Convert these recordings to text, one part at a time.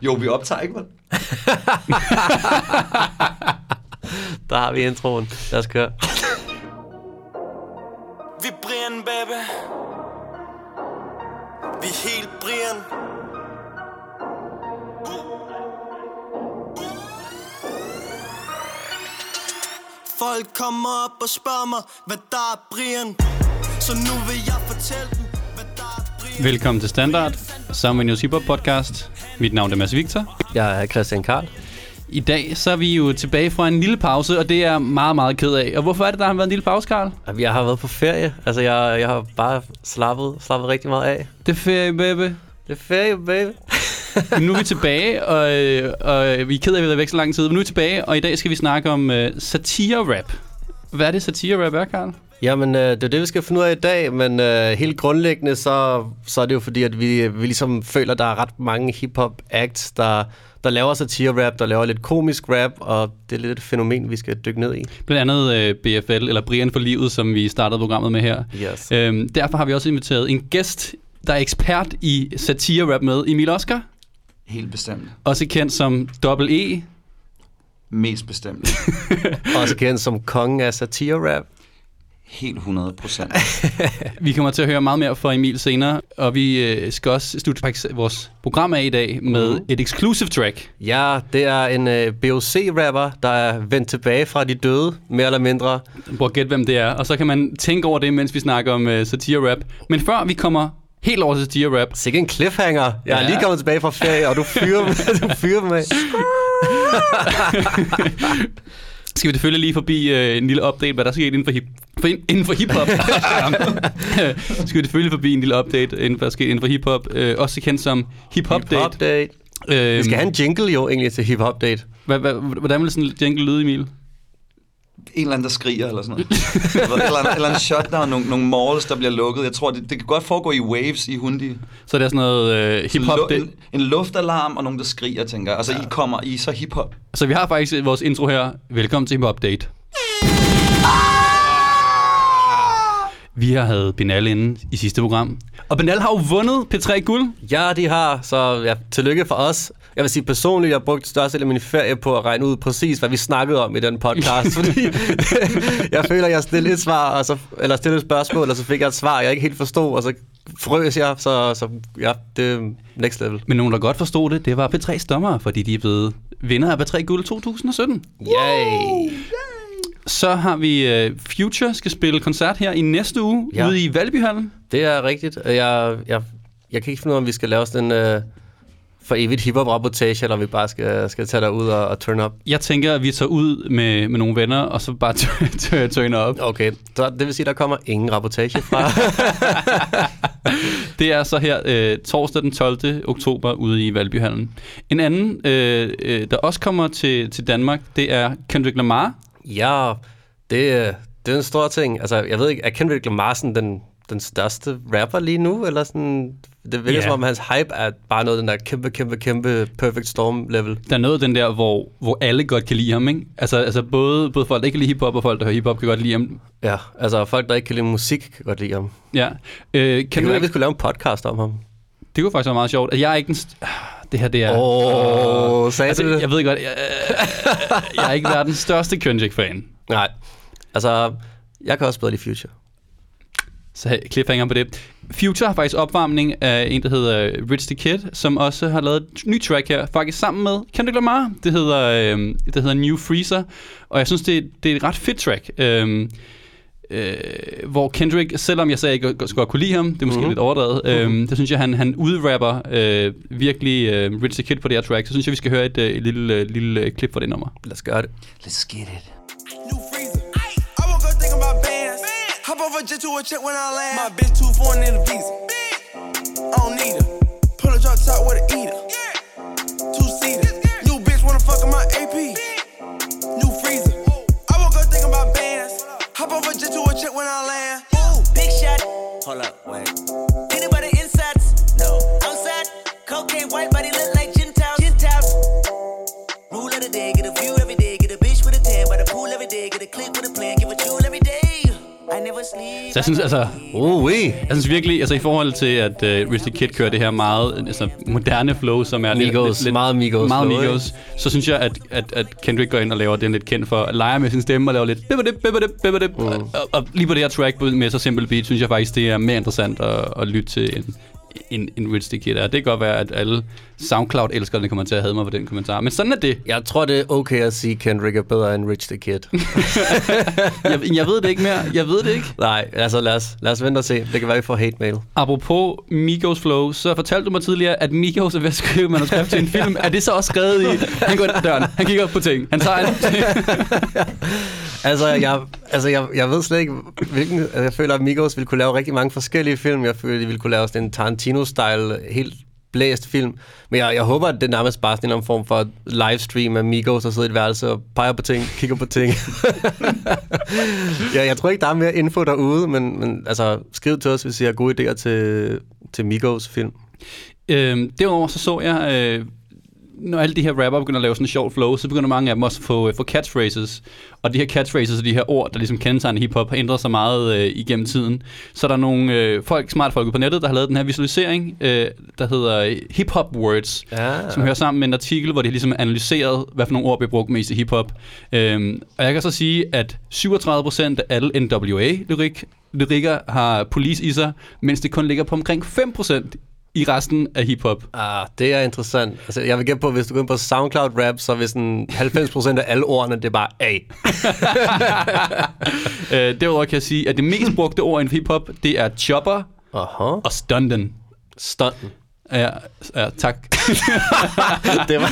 Jo, vi optager ikke, vel? Der har vi introen. Lad os køre. Vi Brian, baby. Vi er helt Brian. Folk kommer op og spørger mig, hvad der er Brian. Så nu vil jeg fortælle dem, hvad der er Brian. Velkommen til Standard, Sammen News Hip Hop Podcast. Mit navn er Mads Victor. Jeg er Christian Karl. I dag så er vi jo tilbage fra en lille pause, og det er jeg meget, meget ked af. Og hvorfor er det, der har været en lille pause, Karl? Jeg har været på ferie. Altså, jeg, jeg har bare slappet, slappet rigtig meget af. Det er ferie, baby. Det er ferie, baby. Nu er vi tilbage, og, og vi er ked af, at vi har været væk så lang tid. Men nu er vi tilbage, og i dag skal vi snakke om uh, satire-rap. Hvad er det, satire-rap er, Karl? Jamen, øh, det er det, vi skal finde ud af i dag, men øh, helt grundlæggende, så, så er det jo fordi, at vi, vi ligesom føler, at der er ret mange hip-hop acts, der, der laver satire-rap, der laver lidt komisk rap, og det er lidt et fænomen, vi skal dykke ned i. Blandt andet øh, BFL, eller Brian for Livet, som vi startede programmet med her. Yes. Øhm, derfor har vi også inviteret en gæst, der er ekspert i satire-rap med, Emil Oscar. Helt bestemt. Også kendt som Double E. Mest bestemt. Også kendt som kongen af satire-rap. Helt 100 procent. Vi kommer til at høre meget mere fra Emil senere, og vi øh, skal også slutte faktisk vores program af i dag med Mhm. et exclusive track. Ja, det er en øh, BOC-rapper, der er vendt tilbage fra de døde, mere eller mindre. Prøv gætte, hvem det er, og så kan man tænke over det, mens vi snakker om øh, satire-rap. Men før vi kommer helt over til satire-rap, Sikke en cliffhanger. Jeg er Ja. lige kommet tilbage fra ferie, og du fyrer, du fyrer mig. skal vi selvfølgelig lige forbi øh, en lille update, hvad der sker inden for, hip, for, inden for hip-hop. skal vi selvfølgelig forbi en lille update, inden for, inden for hip-hop. Øh, også kendt som hip-hop date. Hip-hop-date. Øh, Vi skal have en jingle jo egentlig til hip-hop date. hvad, hvad, hvordan vil sådan en jingle lyde, Emil? En eller anden, der skriger eller sådan noget. eller, en, eller en shutdown, nogle, nogle malls, der bliver lukket. Jeg tror, det, det kan godt foregå i waves i Hundi. Så er det sådan noget øh, hip-hop Lu- date. en, en luftalarm og nogen, der skriger, tænker jeg. Altså, I kommer, I er så hiphop. Så vi har faktisk vores intro her. Velkommen til Hip Update. Vi har havde Benal inde i sidste program. Og Benal har jo vundet P3 Guld. Ja, de har, så ja, tillykke for os. Jeg vil sige personligt, jeg brugte størstedelen af min ferie på at regne ud præcis, hvad vi snakkede om i den podcast, fordi jeg føler, jeg stillede et svar, og så, eller stillede et spørgsmål, og så fik jeg et svar, jeg ikke helt forstod, og så frøs jeg, så, så ja, det er next level. Men nogen, der godt forstod det, det var P3's dommer, fordi de er blevet vinder af P3 Guld 2017. Yay! Så har vi uh, Future skal spille koncert her i næste uge Ja. ude i Valbyhallen. Det er rigtigt. Jeg, jeg, jeg kan ikke finde ud af, om vi skal lave sådan en uh, for evigt hiphop-rapportage, eller vi bare skal, skal tage derud og, og turn up. Jeg tænker, at vi tager ud med, med nogle venner, og så bare turner op. Okay, så det vil sige, at der kommer ingen rapportage fra. Det er så her øh, torsdag den 12. oktober ude i Valbyhallen. En anden, øh, øh, der også kommer til, til Danmark, det er Kendrick Lamar. Ja, det, det er en stor ting. Altså, jeg ved ikke, er Kendrick Lamar sådan den, den største rapper lige nu? Eller sådan, det virker yeah. som om, hans hype er bare noget den der kæmpe, kæmpe, kæmpe Perfect Storm-level. Der er noget den der, hvor, hvor alle godt kan lide ham, ikke? Altså, altså både, både folk, der ikke kan lide hiphop, og folk, der hører hiphop, kan godt lide ham. Ja, altså folk, der ikke kan lide musik, kan godt lide ham. Ja. Øh, Kan du du ikke, vi skulle lave en podcast om ham? det kunne faktisk være meget sjovt. at Jeg er ikke den... St- det her, det er... Åh, sagde altså, du det? jeg ved godt, jeg, jeg er ikke verdens største Kendrick-fan. Nej, altså, jeg kan også bedre lide Future. Så cliffhanger på det. Future har faktisk opvarmning af en, der hedder Rich the Kid, som også har lavet et nyt track her, faktisk sammen med Kendrick Lamar. Det hedder, øh, det hedder New Freezer, og jeg synes, det, det er et ret fedt track. Øh, øh, hvor Kendrick, selvom jeg sagde, at jeg godt, godt kunne lide ham, det er måske Mhm. mm-hmm. lidt overdrevet, øh, det synes jeg, han, han udrapper øh, virkelig øh, Rich the Kid på det her track. Så synes jeg, vi skal høre et, øh, et lille, øh, lille øh, klip fra det nummer. Lad os gøre det. Let's get it. Hop over jet to a check when I land. My bitch too foreign in the visa. I don't need her. Pull a drop top with a eater. Two seater. New bitch wanna fuck in my AP. Check when I land. Ooh, big shot. Hold up, wait. Anybody inside? No. Outside? Cocaine white body look like Gentiles. Gentiles. Rule of the day, get a view every day. Get a bitch with a tan by the pool every day. Get a click with a plan, give a jewel every day. Så jeg synes altså, Uh, oui. jeg synes virkelig, altså i forhold til, at uh, Rich the Kid kører det her meget altså, moderne flow, som er Migos. Meget Migos meget flow, Migos, så synes jeg, at, at, at Kendrick går ind og laver den lidt kendt for, at lege med sin stemme og laver lidt bibbidip, bibbidip, bibbidip. Mm. Og, og, og, lige på det her track med så simpel beat, synes jeg faktisk, det er mere interessant at, at lytte til en, en, en Rich er. Det kan godt være, at alle SoundCloud-elskerne kommer til at have mig for den kommentar. Men sådan er det. Jeg tror, det er okay at sige, Kendrick er bedre end Rich the Kid. Jeg, jeg ved det ikke mere. Jeg ved det ikke. Nej, altså lad os, lad os vente og se. Det kan være, vi får hate mail. Apropos Migos Flow, så fortalte du mig tidligere, at Migos er ved at skrive manuskript til en film. Er det så også skrevet i... Han går ind ad døren, han kigger op på ting, han tager en Altså, jeg, altså jeg, jeg ved slet ikke, hvilken... Altså, jeg føler, at Migos ville kunne lave rigtig mange forskellige film. Jeg føler, at de ville kunne lave sådan en Tarantino-style, helt blæst film. Men jeg, jeg håber, at det er nærmest bare sådan en form for livestream af Migos, der sidder i et værelse og peger på ting, kigger på ting. ja, jeg tror ikke, der er mere info derude, men, men altså, skriv til os, hvis I har gode idéer til, til Migos film. Øhm, derudover så så jeg, øh, når alle de her rapper begynder at lave sådan en sjov flow, så begynder mange af dem også at få, øh, få catchphrases. Og de her catchphrases og de her ord, der ligesom kendetegner hiphop, har ændret sig meget øh, igennem tiden. Så er der nogle øh, folk, smart folk på nettet, der har lavet den her visualisering, øh, der hedder øh, Hip-Hop Words, Ja. som hører sammen med en artikel, hvor de ligesom analyseret, hvad for nogle ord bliver brugt mest i hiphop. Øhm, og jeg kan så sige, at 37% af alle NWA-lyrik lyrikker har police i sig, mens det kun ligger på omkring 5% i resten af hiphop. Ah, det er interessant. Altså, jeg vil gætte på, hvis du går ind på SoundCloud Rap, så vil sådan 90% af alle ordene, det er bare A. Øh, derudover kan jeg sige, at det mest brugte ord for hiphop, det er chopper Aha. og stunden. Stunten. Ja, ja tak. Det var...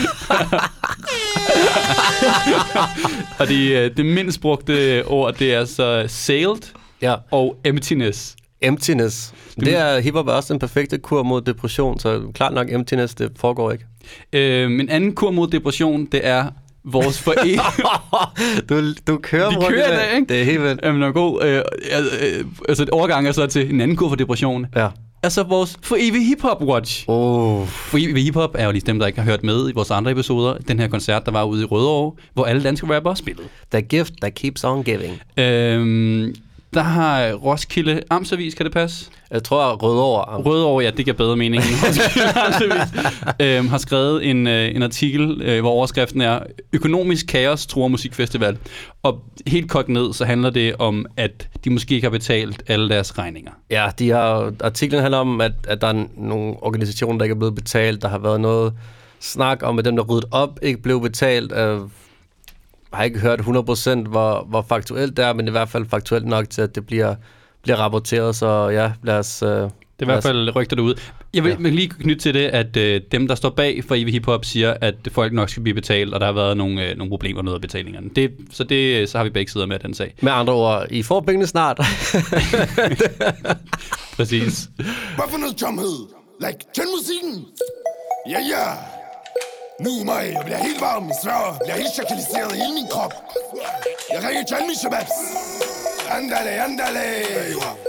og de, øh, det mindst brugte ord, det er så sailed Ja. og emptiness. Emptiness. Det er hiphop er også den perfekte kur mod depression, så klart nok emptiness, det foregår ikke. Øh, en anden kur mod depression, det er vores forening. du, du kører Vi kører det. ikke? Det er helt vildt. Jamen, god. Øh, øh, altså, overgang er så til en anden kur for depression. Ja. Altså, vores for evig hiphop watch. Oh. For evig hiphop er jo lige dem, der ikke har hørt med i vores andre episoder. Den her koncert, der var ude i Rødovre, hvor alle danske rappere spillede. The gift that keeps on giving. Øhm, der har Roskilde Amtsavis, kan det passe? Jeg tror, Rødovre. Rødovre, ja, det giver bedre mening end Roskilde Amtsavis. øhm, har skrevet en, øh, en artikel, øh, hvor overskriften er Økonomisk kaos tror musikfestival. Og helt kort ned, så handler det om, at de måske ikke har betalt alle deres regninger. Ja, de har, artiklen handler om, at, at der er nogle organisationer, der ikke er blevet betalt. Der har været noget snak om, at dem, der ryddet op, ikke blev betalt. Jeg har ikke hørt 100% hvor, hvor faktuelt det er, men i hvert fald faktuelt nok til, at det bliver, bliver rapporteret. Så ja, lad os... Øh, Det er i hvert fald rygter derude. Jeg vil, Ja. lige knytte til det, at øh, dem, der står bag for Evig Hip Hop, siger, at folk nok skal blive betalt, og der har været nogle, øh, nogle problemer med noget af betalingerne. Det, så, det, så har vi begge sider med den sag. med andre ord, I får pengene snart. Præcis. Hvad for noget tomhed? Like, tænd musikken! Ja, ja! Nu mig, jeg bliver helt varm, jeg svær, bliver helt chakaliseret i hele min krop. Jeg ringer til alle mine shababs. Andale, andale.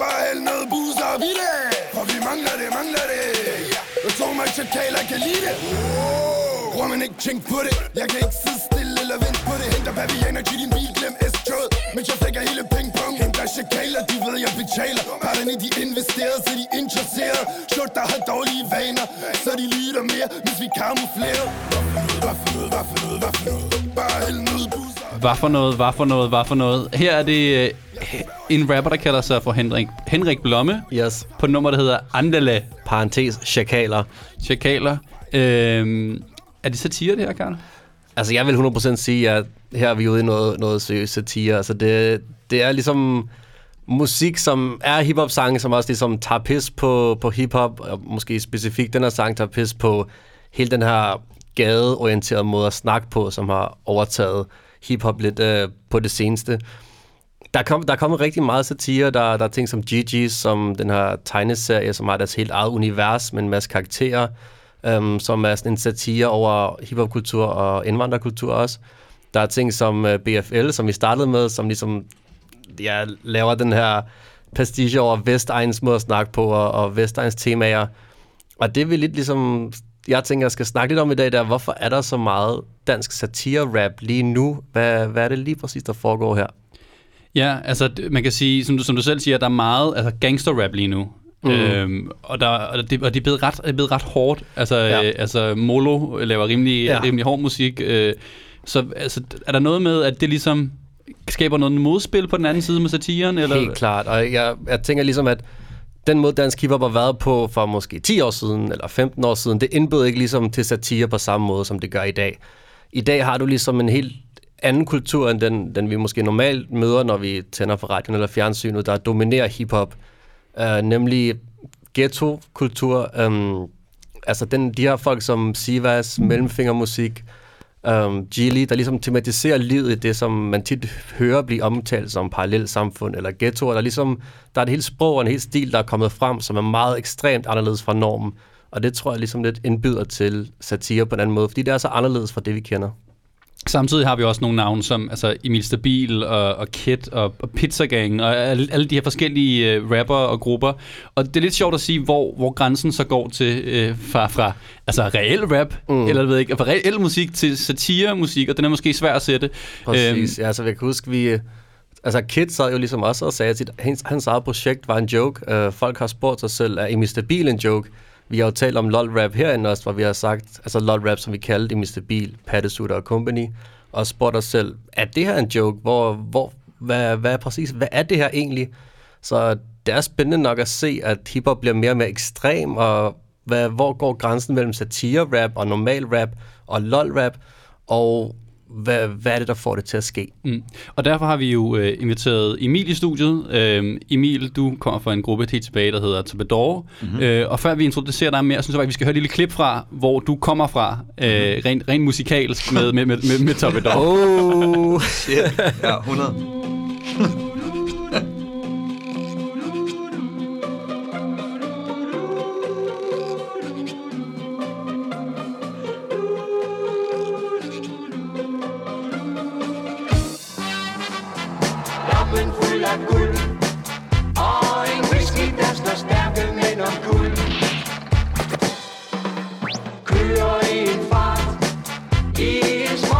Bare hæld noget booze og vi det. For vi mangler det, mangler det. Jeg tror mig, chakaler kan lide det. Bruger man ikke tænk på det Jeg kan ikke sidde stille eller vente på det Henter bavianer til din bil, glem S S-tråd Mens jeg flækker hele pingpong Henter chakaler, de ved jeg betaler Parterne de investerer, så de er interesseret Short der har dårlige vaner Så de lytter mere, hvis vi kamuflerer Hvad for noget, hvad for noget, hvad for noget Bare hæld noget booze Hvad for noget, hvad for noget, hvad for noget. Her er det øh, en rapper, der kalder sig for Henrik, Henrik Blomme, yes. på et nummer, der hedder Andale Parentes, chakaler. Chakaler. Øhm, er det satire, det her, Karl? Altså, jeg vil 100% sige, at her er vi ude i noget, noget seriøst satire. Altså, det, det er ligesom musik, som er hiphop-sange, som også ligesom tager pis på, på hiphop, og måske specifikt den her sang tager pis på hele den her gadeorienterede måde at snakke på, som har overtaget hiphop lidt øh, på det seneste. Der er, kommet, der er kommet rigtig meget satire. Der, der er ting som GG's, som den her tegneserie, som har deres helt eget univers med en masse karakterer, øhm, som er sådan en satire over hiphopkultur og indvandrerkultur også. Der er ting som øh, BFL, som vi startede med, som ligesom ja, laver den her pastiche over Vestegns måde at snakke på, og, og Vestegns temaer. Og det vi lidt ligesom, jeg tænker, jeg skal snakke lidt om i dag, der hvorfor er der så meget dansk satire-rap lige nu? Hvad, hvad er det lige præcis, der foregår her? Ja, altså man kan sige, som du, som du selv siger, der er meget altså gangster-rap lige nu. Mm. Øhm, og, der, og, det, og det er blevet ret, er blevet ret hårdt. Altså, Ja. øh, altså Molo laver rimelig, ja. rimelig hård musik. Øh, så altså, er der noget med, at det ligesom skaber noget modspil på den anden side med satiren? Eller? Helt klart, og jeg, jeg tænker ligesom, at den måde dansk hiphop har været på for måske 10 år siden, eller 15 år siden, det indbød ikke ligesom til satire på samme måde, som det gør i dag. I dag har du ligesom en helt anden kultur, end den, den vi måske normalt møder, når vi tænder for radioen eller fjernsynet, der dominerer hiphop. Uh, nemlig ghetto-kultur. Um, altså den, de her folk som Sivas, Mellemfingermusik, um, Gilly, der ligesom tematiserer livet i det, som man tit hører blive omtalt som parallelsamfund eller ghettoer. Der, ligesom, der er et helt sprog og en helt stil, der er kommet frem, som er meget ekstremt anderledes fra normen. Og det tror jeg ligesom lidt indbyder til satire på en anden måde, fordi det er så anderledes fra det, vi kender. Samtidig har vi også nogle navne som altså Emil Stabil og, og Kid og, og Pizza Gang og alle, alle de her forskellige uh, rapper og grupper. Og det er lidt sjovt at sige, hvor, hvor grænsen så går til uh, fra, fra altså reel rap, mm. eller ved ikke, fra reel musik til satiremusik, og den er måske svær at sætte. Præcis. Øhm, ja, altså, jeg kan huske, vi... Altså, Kid sad jo ligesom også og sagde, at sit- hans, hans eget projekt var en joke. Uh, folk har spurgt sig selv, er Emil Stabil en joke? Vi har jo talt om LOL-rap herinde også, hvor vi har sagt, altså LOL-rap, som vi kaldte Mr. Stabil, Pattesutter og Company, og spurgt os selv, er det her en joke? Hvor, hvor, hvad, hvad er præcis, hvad er det her egentlig? Så det er spændende nok at se, at hiphop bliver mere og mere ekstrem, og hvad, hvor går grænsen mellem satire-rap og normal rap og LOL-rap, og hvad, hvad er det, der får det til at ske? Mm. Og derfor har vi jo øh, inviteret Emil i studiet. Øh, Emil, du kommer fra en gruppe helt tilbage, der hedder Tabador. Mm-hmm. Øh, og før vi introducerer dig mere, synes jeg, at vi skal høre et lille klip fra, hvor du kommer fra, øh, rent, rent musikalsk med, med, med, med, med Tabador. Oh. Shit. Ja, 100.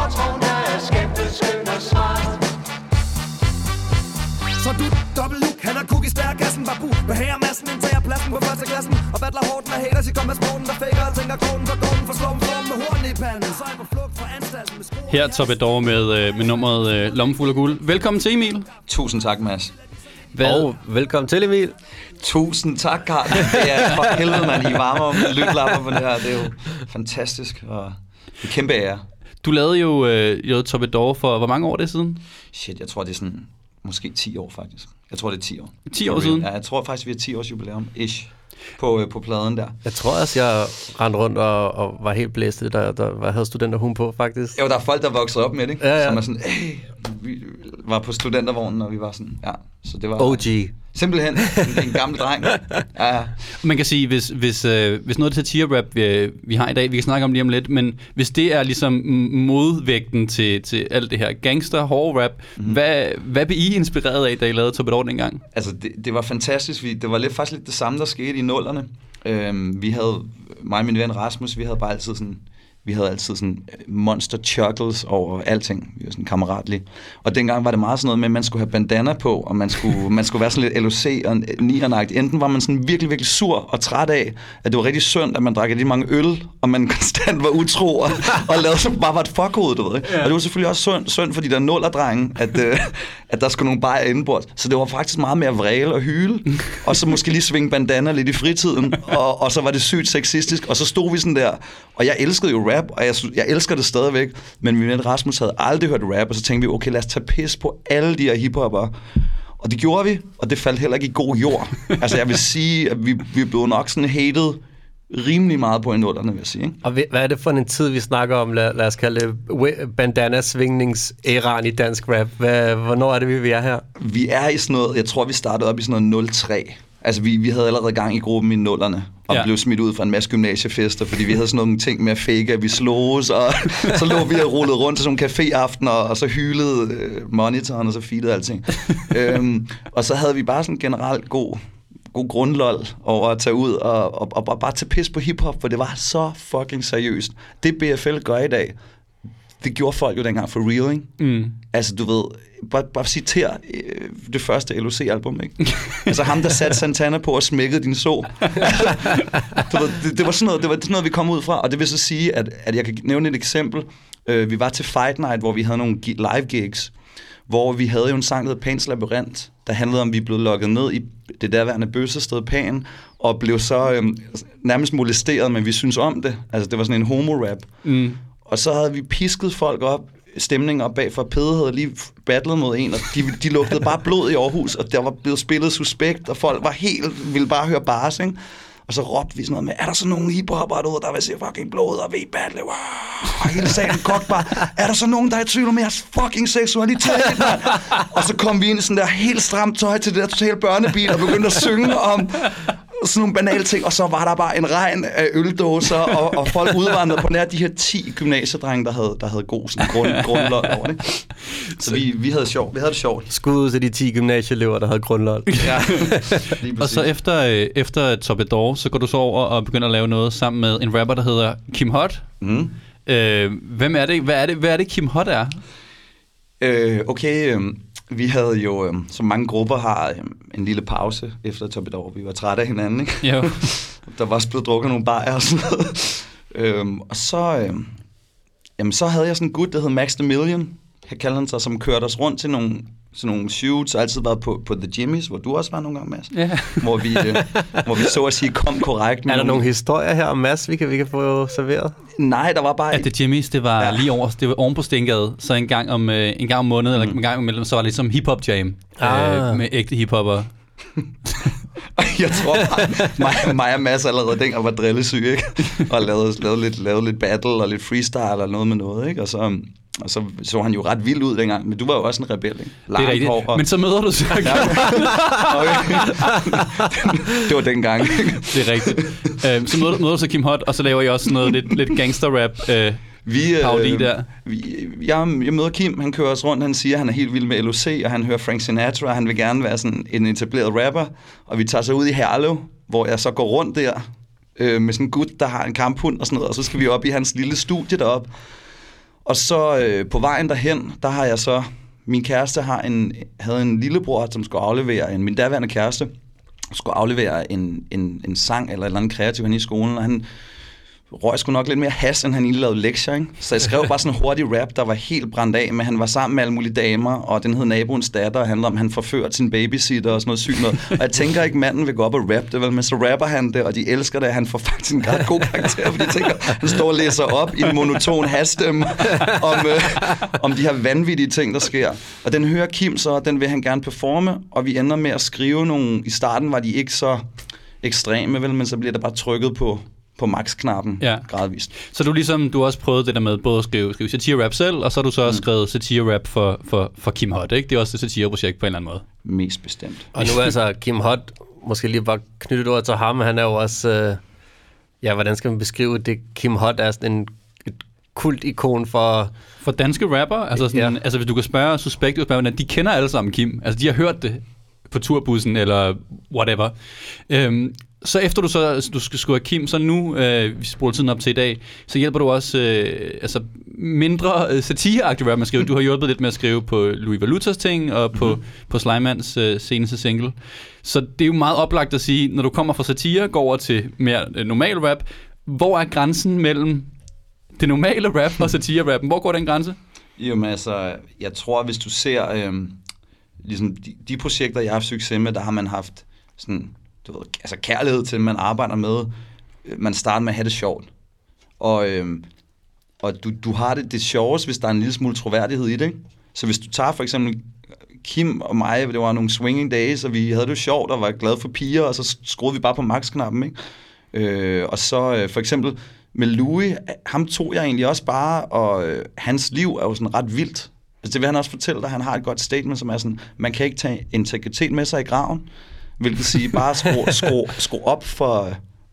en småtrog, der er skæmtet, skøn og smart Så du dobbelt look, han er cookie stær kassen Babu, med herremassen, indtager pladsen på første klassen Og battler hårdt med haters, I kommer med sporten, der faker Og tænker kronen for kronen, for slår flom med horn i panden Så er jeg på flugt fra anstalten med Her øh, med nummeret øh, Lommen fuld af guld. Velkommen til, Emil. Tusind tak, Mads. Hvad? Og velkommen til, Emil. Tusind tak, Karl. Det er for helvede, man. I varmer om lytlapper på det her. Det er jo fantastisk og en kæmpe ære. Du lavede jo øh, jo Tabador for hvor mange år er det siden? Shit, jeg tror, det er sådan måske 10 år faktisk. Jeg tror, det er 10 år. 10 år siden? Ja, jeg tror faktisk, vi har 10 års jubilæum, ish, på, øh, på pladen der. Jeg tror også, jeg rendte rundt og, og var helt blæst, da der, der havde studenterhum på, faktisk. Jo, der er folk, der er vokset op med det, ikke? Ja, ja. Som er sådan, hey, vi var på studentervognen, og vi var sådan, ja. Så det var OG. simpelthen en, en gammel dreng. Ja. Man kan sige, hvis, hvis, øh, hvis noget af det satire-rap, vi, vi har i dag, vi kan snakke om lige om lidt, men hvis det er ligesom modvægten til, til alt det her gangster, hård rap, mm. hvad, hvad blev I inspireret af, da I lavede Tabador dengang? Altså, det, det var fantastisk. Vi, det var lidt, faktisk lidt det samme, der skete i nullerne. Øhm, vi havde, mig og min ven Rasmus, vi havde bare altid sådan, vi havde altid sådan øh, monster chuckles over alting. Vi var sådan kammeratlige. Og dengang var det meget sådan noget med, at man skulle have bandana på, og man skulle, man skulle være sådan lidt LOC og niernagt. Enten var man sådan virkelig, virkelig sur og træt af, at det var rigtig synd, at man drak rigtig mange øl, og man konstant var utro og, og lavede så bare var et fuckhoved, du ved. ikke? Og det var selvfølgelig også synd, synd for de der nullerdrenge, at, øh, at der skulle nogle bajer indenbords. Så det var faktisk meget mere vræle og hyle, og så måske lige svinge bandana lidt i fritiden, og, og så var det sygt sexistisk, og så stod vi sådan der, og jeg elskede jo rap, og jeg, jeg elsker det stadigvæk, men min ven Rasmus havde aldrig hørt rap, og så tænkte vi, okay, lad os tage pis på alle de her hiphopper. Og det gjorde vi, og det faldt heller ikke i god jord. altså jeg vil sige, at vi, vi blev nok sådan hated rimelig meget på i nullerne, vil jeg sige. Ikke? Og hvad er det for en tid, vi snakker om? Lad, lad os kalde det bandana-svingningsæraen i dansk rap. Hvad, hvornår er det, vi er her? Vi er i sådan noget, jeg tror, vi startede op i sådan noget 03. Altså, vi, vi havde allerede gang i gruppen i nullerne, og Ja. blev smidt ud fra en masse gymnasiefester, fordi vi havde sådan nogle ting med at fake, at vi sloges, og så lå vi og rullede rundt til sådan nogle caféaftener, og så hylede øh, monitoren, og så feedede alting. øhm, og så havde vi bare sådan generelt god, god grundlol over at tage ud og, og, og, og bare tage pis på hiphop, for det var så fucking seriøst. Det BFL gør i dag, det gjorde folk jo dengang for real, ikke? Mm. Altså, du ved, bare, bare citer øh, det første LOC-album, ikke? altså ham, der satte Santana på og smækkede din så. Du ved, det, det, var sådan noget, det var sådan noget, vi kom ud fra, og det vil så sige, at, at jeg kan nævne et eksempel. Øh, vi var til Fight Night, hvor vi havde nogle live gigs, hvor vi havde jo en sang, der hed Pans Labyrinth, der handlede om, at vi blev lukket ned i det derværende bøssested Pan, og blev så øhm, nærmest molesteret, men vi synes om det. Altså, det var sådan en homo-rap. Mm. Og så havde vi pisket folk op, stemningen op bag, for Pede havde lige battlet mod en, og de, de lugtede bare blod i Aarhus, og der var blevet spillet suspekt, og folk var helt, ville bare høre bars, ikke? Og så råbte vi sådan noget med, er der så nogen hiphopper derude, der vil se fucking blod og ved battle? Wow. Og hele salen kogte bare, er der så nogen, der er i tvivl om jeres fucking seksualitet. Og så kom vi ind i sådan der helt stramt tøj til det der totale børnebil, og begyndte at synge om sådan nogle banale ting, og så var der bare en regn af øldåser, og, og folk udvandrede på nær de her 10 gymnasiedrenge, der havde, der havde god sådan grund, grundløg over det. Så vi, vi havde sjov. Vi havde det sjovt. Skud ud til de 10 gymnasieelever, der havde grundløg. Ja, Og så efter, øh, efter Top Door, så går du så over og begynder at lave noget sammen med en rapper, der hedder Kim Hot. Mm. Øh, hvem er det? Hvad er det, hvad er det Kim Hot er? Øh, okay, øh, vi havde jo, øh, som mange grupper har, øh, en lille pause efter Top Over. Vi var trætte af hinanden, ikke? Jo. Der var også blevet drukket nogle bajer og sådan noget. øhm, og så, øh, jamen, så havde jeg sådan en gut, der hed Max the Million. Jeg kalder han sig, som kørte os rundt til nogle, sådan nogle shoots. Har altid været på, på The Jimmys, hvor du også var nogle gange, Mads. Ja. Hvor vi, øh, hvor vi så at sige kom korrekt. med Er der nogle historier her om Mads, vi kan, vi kan få serveret? Nej, der var bare... At det Jimmy's, det var Ja. ja. lige over, det var oven på Stengade, så en gang om, øh, en gang om måneden, mm. eller en gang imellem, så var det ligesom hip-hop jam Ah. øh, med ægte hiphopper. jeg tror bare, mig, mig og Mads allerede dengang var drillesyg, ikke? Og lavede, lavede, lidt, lavede lidt battle og lidt freestyle og noget med noget, ikke? Og så, og så så han jo ret vild ud dengang. Men du var jo også en rebel, ikke? Det er Langt rigtigt. og- Men så møder du så Ja, okay. det var dengang. Det er rigtigt. Øh, så møder, møder du så Kim Hot, og så laver I også noget lidt, lidt gangster-rap. Øh, Vi, øh, der. Vi, jeg, jeg møder Kim, han kører os rundt, han siger, at han er helt vild med LOC, og han hører Frank Sinatra, og han vil gerne være sådan en etableret rapper. Og vi tager så ud i Herlev, hvor jeg så går rundt der øh, med sådan en gut, der har en kamphund og sådan noget, og så skal vi op i hans lille studie derop. Og så øh, på vejen derhen, der har jeg så, min kæreste har en, havde en lillebror, som skulle aflevere, en, min daværende kæreste, skulle aflevere en, en, en sang eller et eller andet kreativt hen i skolen, og han røg sgu nok lidt mere has, end han egentlig lavede lektier, ikke? Så jeg skrev bare sådan en hurtig rap, der var helt brændt af, men han var sammen med alle mulige damer, og den hed Naboens datter, og handler om, at han forførte sin babysitter og sådan noget sygt noget. Og jeg tænker ikke, manden vil gå op og rappe det, vel? men så rapper han det, og de elsker det, han får faktisk en ret god karakter, fordi de tænker, han står og læser op i en monoton hasstemme om, øh, om de her vanvittige ting, der sker. Og den hører Kim så, og den vil han gerne performe, og vi ender med at skrive nogle, i starten var de ikke så ekstreme, vel, men så bliver der bare trykket på, på max-knappen Ja. gradvist. så du ligesom, du har også prøvet det der med både at skrive, skrive satire-rap selv, og så har du så også skrevet satire-rap for, for, for Kim Hot, ikke? Det er også et satire-projekt på en eller anden måde. Mest bestemt. Og nu altså Kim Hot, måske lige bare knytte et ord til ham, han er jo også, øh, ja, hvordan skal man beskrive det? Kim Hot er sådan en et kultikon for, For danske rapper, altså, sådan, Ja. ja. altså hvis du kan spørge Suspekt, spørge, de kender alle sammen Kim. Altså de har hørt det på turbussen eller whatever. Øhm, så efter du så du skal skrive Kim, så nu, øh, vi spoler tiden op til i dag, så hjælper du også øh, altså mindre øh, satireagtigt rap med at skrive. Du har hjulpet lidt med at skrive på Louis Valutas ting og på, mm-hmm. på Slimans øh, seneste single. Så det er jo meget oplagt at sige, når du kommer fra satire, går over til mere øh, normal rap, hvor er grænsen mellem det normale rap og satire-rappen? Hvor går den grænse? Jamen altså, jeg tror, hvis du ser øhm, ligesom de, de projekter, jeg har haft succes med, der har man haft sådan, du ved, altså kærlighed til, man arbejder med. Man starter med at have det sjovt. Og, øhm, og du, du har det, det sjovest, hvis der er en lille smule troværdighed i det. Ikke? Så hvis du tager for eksempel Kim og mig, det var nogle swinging days, og vi havde det sjovt og var glade for piger, og så skruede vi bare på max-knappen, ikke? Øh, og så øh, for eksempel med Louis, ham tog jeg egentlig også bare, og øh, hans liv er jo sådan ret vildt. Altså det vil han også fortælle dig, han har et godt statement, som er sådan, man kan ikke tage integritet med sig i graven, hvilket sige bare skrue skru, skru op for,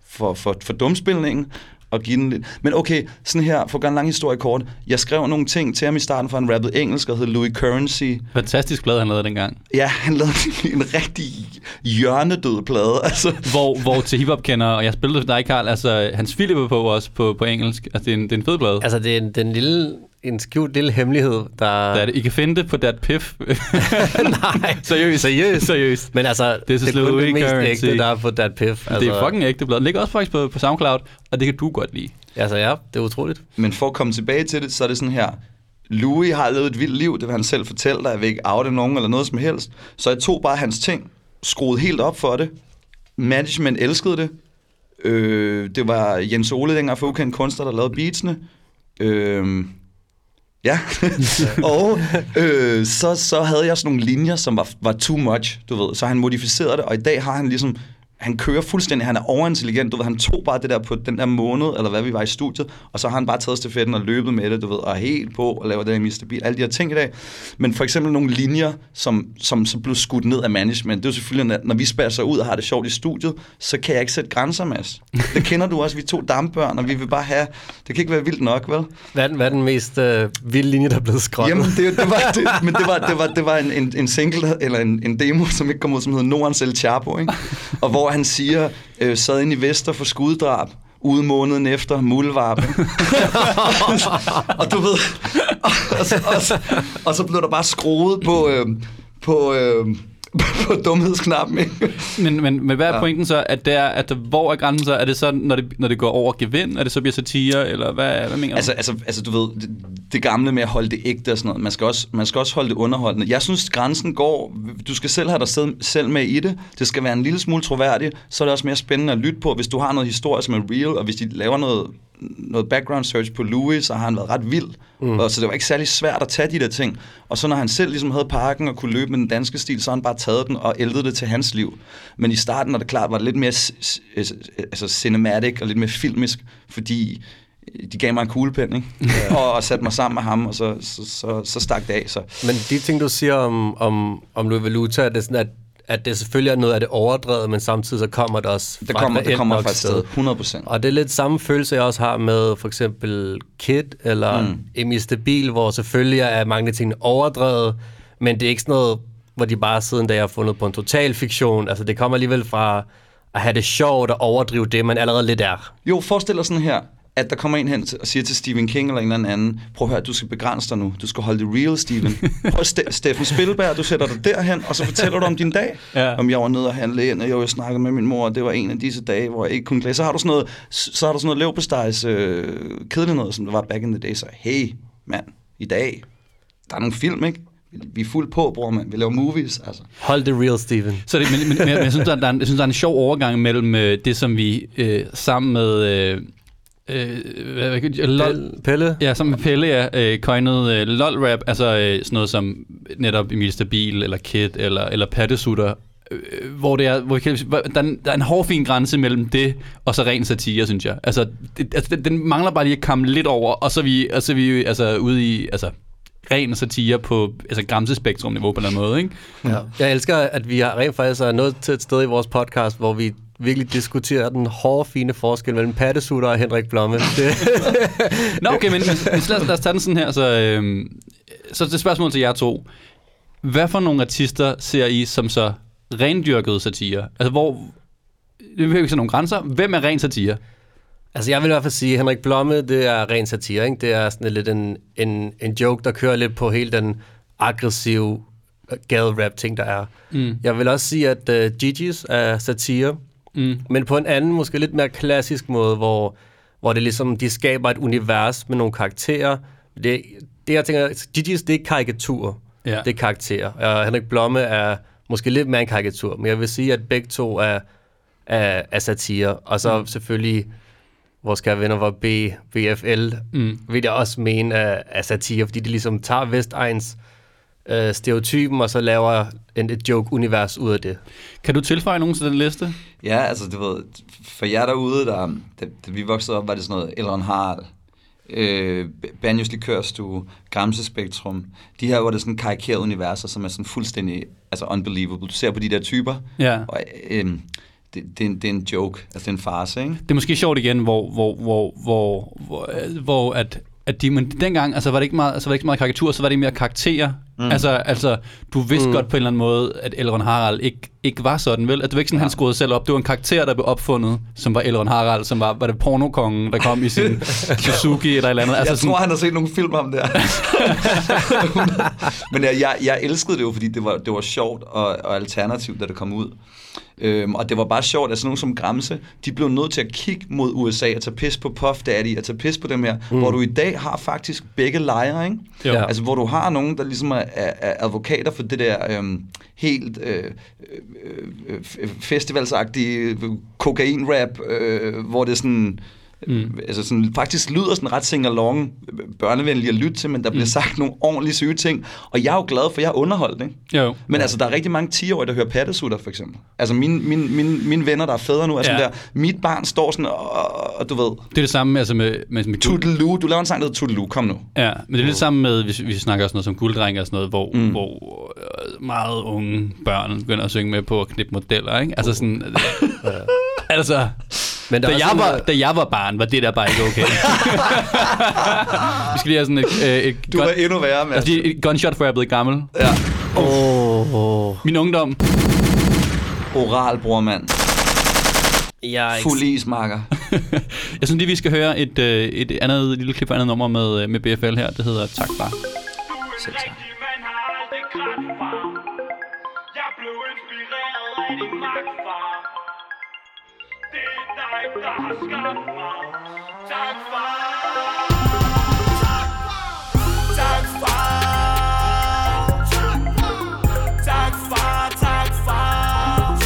for, for, for dumspilningen, og give den lidt. Men okay, sådan her, for at gøre en lang historie kort. Jeg skrev nogle ting til ham i starten, for han rappede engelsk og hed Louis Currency. Fantastisk plade, han lavede dengang. Ja, han lavede en rigtig hjørnedød plade. Altså, Hvor, hvor til hiphop kender, og jeg spillede for dig, Karl, altså Hans Philip på også på, på engelsk. Altså, det er en, det er en fed plade. altså det er en, den lille en skjult lille hemmelighed, der... Der er det. I kan finde det på Dat Piff. Nej, seriøst. seriøst. Seriøst. Men altså, This det is er kun det mest currency. ægte, der er på Dat Piff. Altså, det er fucking ægte blad. Den ligger også faktisk på, på SoundCloud, og det kan du godt lide. Altså ja, det er utroligt. Men for at komme tilbage til det, så er det sådan her. Louis har levet et vildt liv, det vil han selv fortælle dig. Jeg vil ikke oute nogen eller noget som helst. Så jeg tog bare hans ting, skruede helt op for det. Management elskede det. Øh, det var Jens Ole dengang for ukendt kunstner, der lavede beatsene. Øh, ja, og øh, så, så havde jeg sådan nogle linjer, som var, var too much, du ved. Så han modificerede det, og i dag har han ligesom han kører fuldstændig, han er overintelligent, du ved, han tog bare det der på den der måned, eller hvad vi var i studiet, og så har han bare taget stafetten og løbet med det, du ved, og helt på og laver det der Mr. Beat, alle de her ting i dag. Men for eksempel nogle linjer, som, som så blev skudt ned af management, det er jo selvfølgelig, at når vi spærer sig ud og har det sjovt i studiet, så kan jeg ikke sætte grænser, Mads. Det kender du også, vi to dampbørn, og vi vil bare have, det kan ikke være vildt nok, vel? Hvad er den, hvad er den mest øh, vilde linje, der er blevet skrottet? Jamen, det, det var, det, men det var, det var, det var en, en, en single, eller en, en demo, som ikke kom ud, som hedder Nordens El Chapo, ikke? Og hvor han siger, øh, sad inde i Vester for skuddrab, ude måneden efter muldvarpe. og du ved, og, og, så, og, og så blev der bare skruet på, øh, på, øh, på dumhedsknappen, ikke? Men, men, men hvad er Ja. pointen så? At det er, at hvor er grænsen så? Er det så, når det, når det går over gevind? Er det så bliver satire? Eller hvad, hvad mener Altså, du? altså, altså, du ved, det, det gamle med at holde det ægte og sådan noget, man skal, også, man skal også holde det underholdende. Jeg synes, grænsen går, du skal selv have dig selv, selv med i det. Det skal være en lille smule troværdigt, så er det også mere spændende at lytte på, hvis du har noget historie, som er real, og hvis de laver noget, noget background search på Louis, har han været ret vild. Mm. Og så det var ikke særlig svært at tage de der ting. Og så når han selv ligesom havde parken og kunne løbe med den danske stil, så har han bare taget den og ældet det til hans liv. Men i starten, når det klart var det lidt mere altså cinematic og lidt mere filmisk, fordi de gav mig en kuglepen, ikke? og, og satte mig sammen med ham, og så, så, så, så stak det af. Så. Men de ting, du siger om, om, om Louis Valuta, er det sådan, at, at det selvfølgelig er noget af det overdrevet, men samtidig så kommer det også Det kommer, et det kommer fra et sted, 100 procent. Og det er lidt samme følelse, jeg også har med for eksempel Kid eller Mm. Emi Stabil, hvor selvfølgelig er mange af tingene overdrevet, men det er ikke sådan noget, hvor de bare siden da jeg har fundet på en total fiktion. Altså det kommer alligevel fra at have det sjovt og overdrive det, man allerede lidt er. Jo, forestil dig sådan her, at der kommer en hen og siger til Stephen King eller en eller anden, prøv at høre, du skal begrænse dig nu. Du skal holde det real, Stephen. Prøv Ste- Steffen Spilberg, du sætter dig derhen, og så fortæller du om din dag. Ja. Om jeg var nede og handle ind, og jeg var snakket med min mor, og det var en af disse dage, hvor jeg ikke kunne glæde. Så har du sådan noget, så har du sådan noget leverpostejs øh, kedeligt noget, som det var back in the day. Så hey, mand, i dag, der er nogle film, ikke? Vi er fuldt på, bror, mand. Vi laver movies, altså. Hold det real, Steven. Så det, men, men, men, jeg, synes, der, der er en, jeg synes, der er en sjov overgang mellem øh, det, som vi øh, sammen med... Øh, øh, lol, Pelle? Ja, med Pelle, ja, øh, coinede øh, lol-rap, altså øh, sådan noget som netop Emil Stabil, eller Kid, eller, eller Pattesutter, øh, hvor det er, hvor kan, der, er en, der er en hårfin grænse mellem det, og så ren satire, synes jeg. Altså, det, altså den, den mangler bare lige at komme lidt over, og så er vi, og så er vi altså, ude i, altså, ren satire på altså, gramsespektrum-niveau på en eller anden måde, ikke? Ja. Jeg elsker, at vi har rent faktisk er nået til et sted i vores podcast, hvor vi virkelig diskuterer den hårde, fine forskel mellem Pattesutter og Henrik Blomme. Nå, okay, men, men lad, os, lad os tage den sådan her. Så, øhm, så det spørgsmål til jer to. Hvad for nogle artister ser I som så rendyrkede satire? Altså, hvor... Det behøver ikke sådan nogle grænser. Hvem er ren satire? altså, jeg vil i hvert fald sige, at Henrik Blomme, det er ren satire. Ikke? Det er sådan lidt en, en, en joke, der kører lidt på hele den aggressive gade-rap-ting, der er. Mm. Jeg vil også sige, at uh, Gigi's er satire, Mm. men på en anden, måske lidt mere klassisk måde, hvor, hvor det ligesom, de skaber et univers med nogle karakterer. Det, det jeg tænker, Gigi's, det er ikke karikaturer. Ja. det er karakterer. Og Henrik Blomme er måske lidt mere en karikatur, men jeg vil sige, at begge to er, er, er satire. Og så mm. selvfølgelig, vores kære venner var B, BFL, Mm. vil jeg også mene er, er satire, fordi de ligesom tager Vestegns øh, stereotypen, og så laver en, et joke-univers ud af det. Kan du tilføje nogen til den liste? Ja, altså du ved, for jer derude, der, da, da vi voksede op, var det sådan noget Elron Harald, øh, Banjos Likørstue, Gramse Spektrum. De her, hvor det er sådan karikerede universer, som er sådan fuldstændig altså unbelievable. Du ser på de der typer, Ja. og øh, det, det, er en, det er en joke, altså det er en farce, ikke? Det er måske sjovt igen, hvor, hvor, hvor, hvor, hvor, hvor at, at de, men dengang, altså var det ikke meget, altså var det ikke så meget karikatur, så var det mere karakterer, Mm. Altså, altså, du vidste mm. godt på en eller anden måde, at Elrond Harald ikke, ikke var sådan, vel? At det var ikke sådan, ja. han skruede selv op. Det var en karakter, der blev opfundet, som var Elrond Harald, som var, var det pornokongen, der kom i sin Suzuki eller et eller andet. Altså, jeg sådan, tror, han har set nogle film om det. Men jeg, jeg, jeg elskede det jo, fordi det var, det var sjovt og, og alternativt, da det kom ud. Øhm, og det var bare sjovt, at sådan nogen som Gramse, de blev nødt til at kigge mod USA og tage pis på Puff Daddy og tage pis på dem her, mm. hvor du i dag har faktisk begge lejre, ikke? Ja. Altså, hvor du har nogen, der ligesom er, er, er advokater for det der øhm, helt øh, øh, øh, festivalsagtige kokain-rap, øh, hvor det sådan... Mm. Altså sådan, faktisk lyder sådan ret sing-along, børnevenlig at lytte til, men der bliver sagt nogle ordentlige syge ting. Og jeg er jo glad for, at jeg er underholdt, ikke? jo. Men altså, der er rigtig mange 10-årige, der hører pattesutter, for eksempel. Altså, mine, mine, mine, mine venner, der er fædre nu, er sådan Ja. der, mit barn står sådan, og, og du ved, Det er det samme altså med, med, med guld. Tudelu, du laver en sang, der hedder Tudelu, kom nu. Ja, men det er lidt samme med, hvis vi snakker også noget som gulddreng og sådan noget, hvor, mm. hvor øh, meget unge børn begynder at synge med på at knippe modeller, ikke? Altså sådan... Øh, altså... Men der Da jeg, var, sådan, da jeg var barn, var det der bare ikke okay. vi skal lige have sådan et, øh, et, Du gun, var endnu værre, med. altså, et gunshot, for jeg er blevet gammel. Ja. Åh, oh, Min ungdom. Oral, bror mand. jeg er ikke... Fuld ismarker. Jeg synes lige, vi skal høre et, øh, et andet lille klip af andet nummer med, øh, med BFL her. Det hedder Tak far. Selv tak. Er dig, der har skabt mig. Tak, far. Tak, far. Tak, far. Tak, far.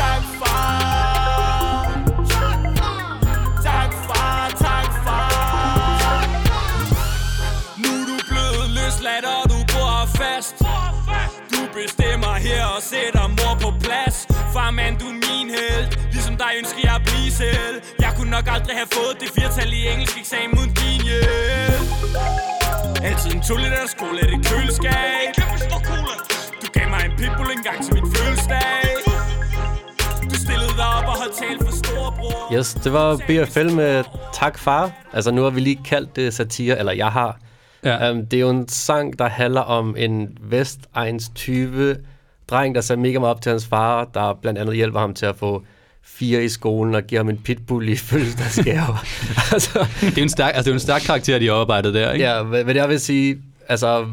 Tak, far. Tak, far. Tak, far. Nu er du blevet løsladt, og du bor fast Du bestemmer her og sætter mor på plads Far, man, du er min held dig ønsker jeg at blive selv Jeg kunne nok aldrig have fået det firtal i engelsk eksamen uden din hjælp Altid en 2 liter skole af det køleskab Du gav mig en pitbull engang til min fødselsdag Du stillede dig op og holdt talt for storebror Yes, det var BFL med Tak Far. Altså nu har vi lige kaldt det satire, eller jeg har. Ja. Um, det er jo en sang, der handler om en Vestegns tyve dreng, der ser mega meget op til hans far, der blandt andet hjælper ham til at få fire i skolen og giver ham en pitbull i fødselsdagsgave. altså, Det er en stærk, altså, det er jo en stærk karakter, de har oparbejdet der, ikke? ja, hvad, hvad jeg vil sige, altså,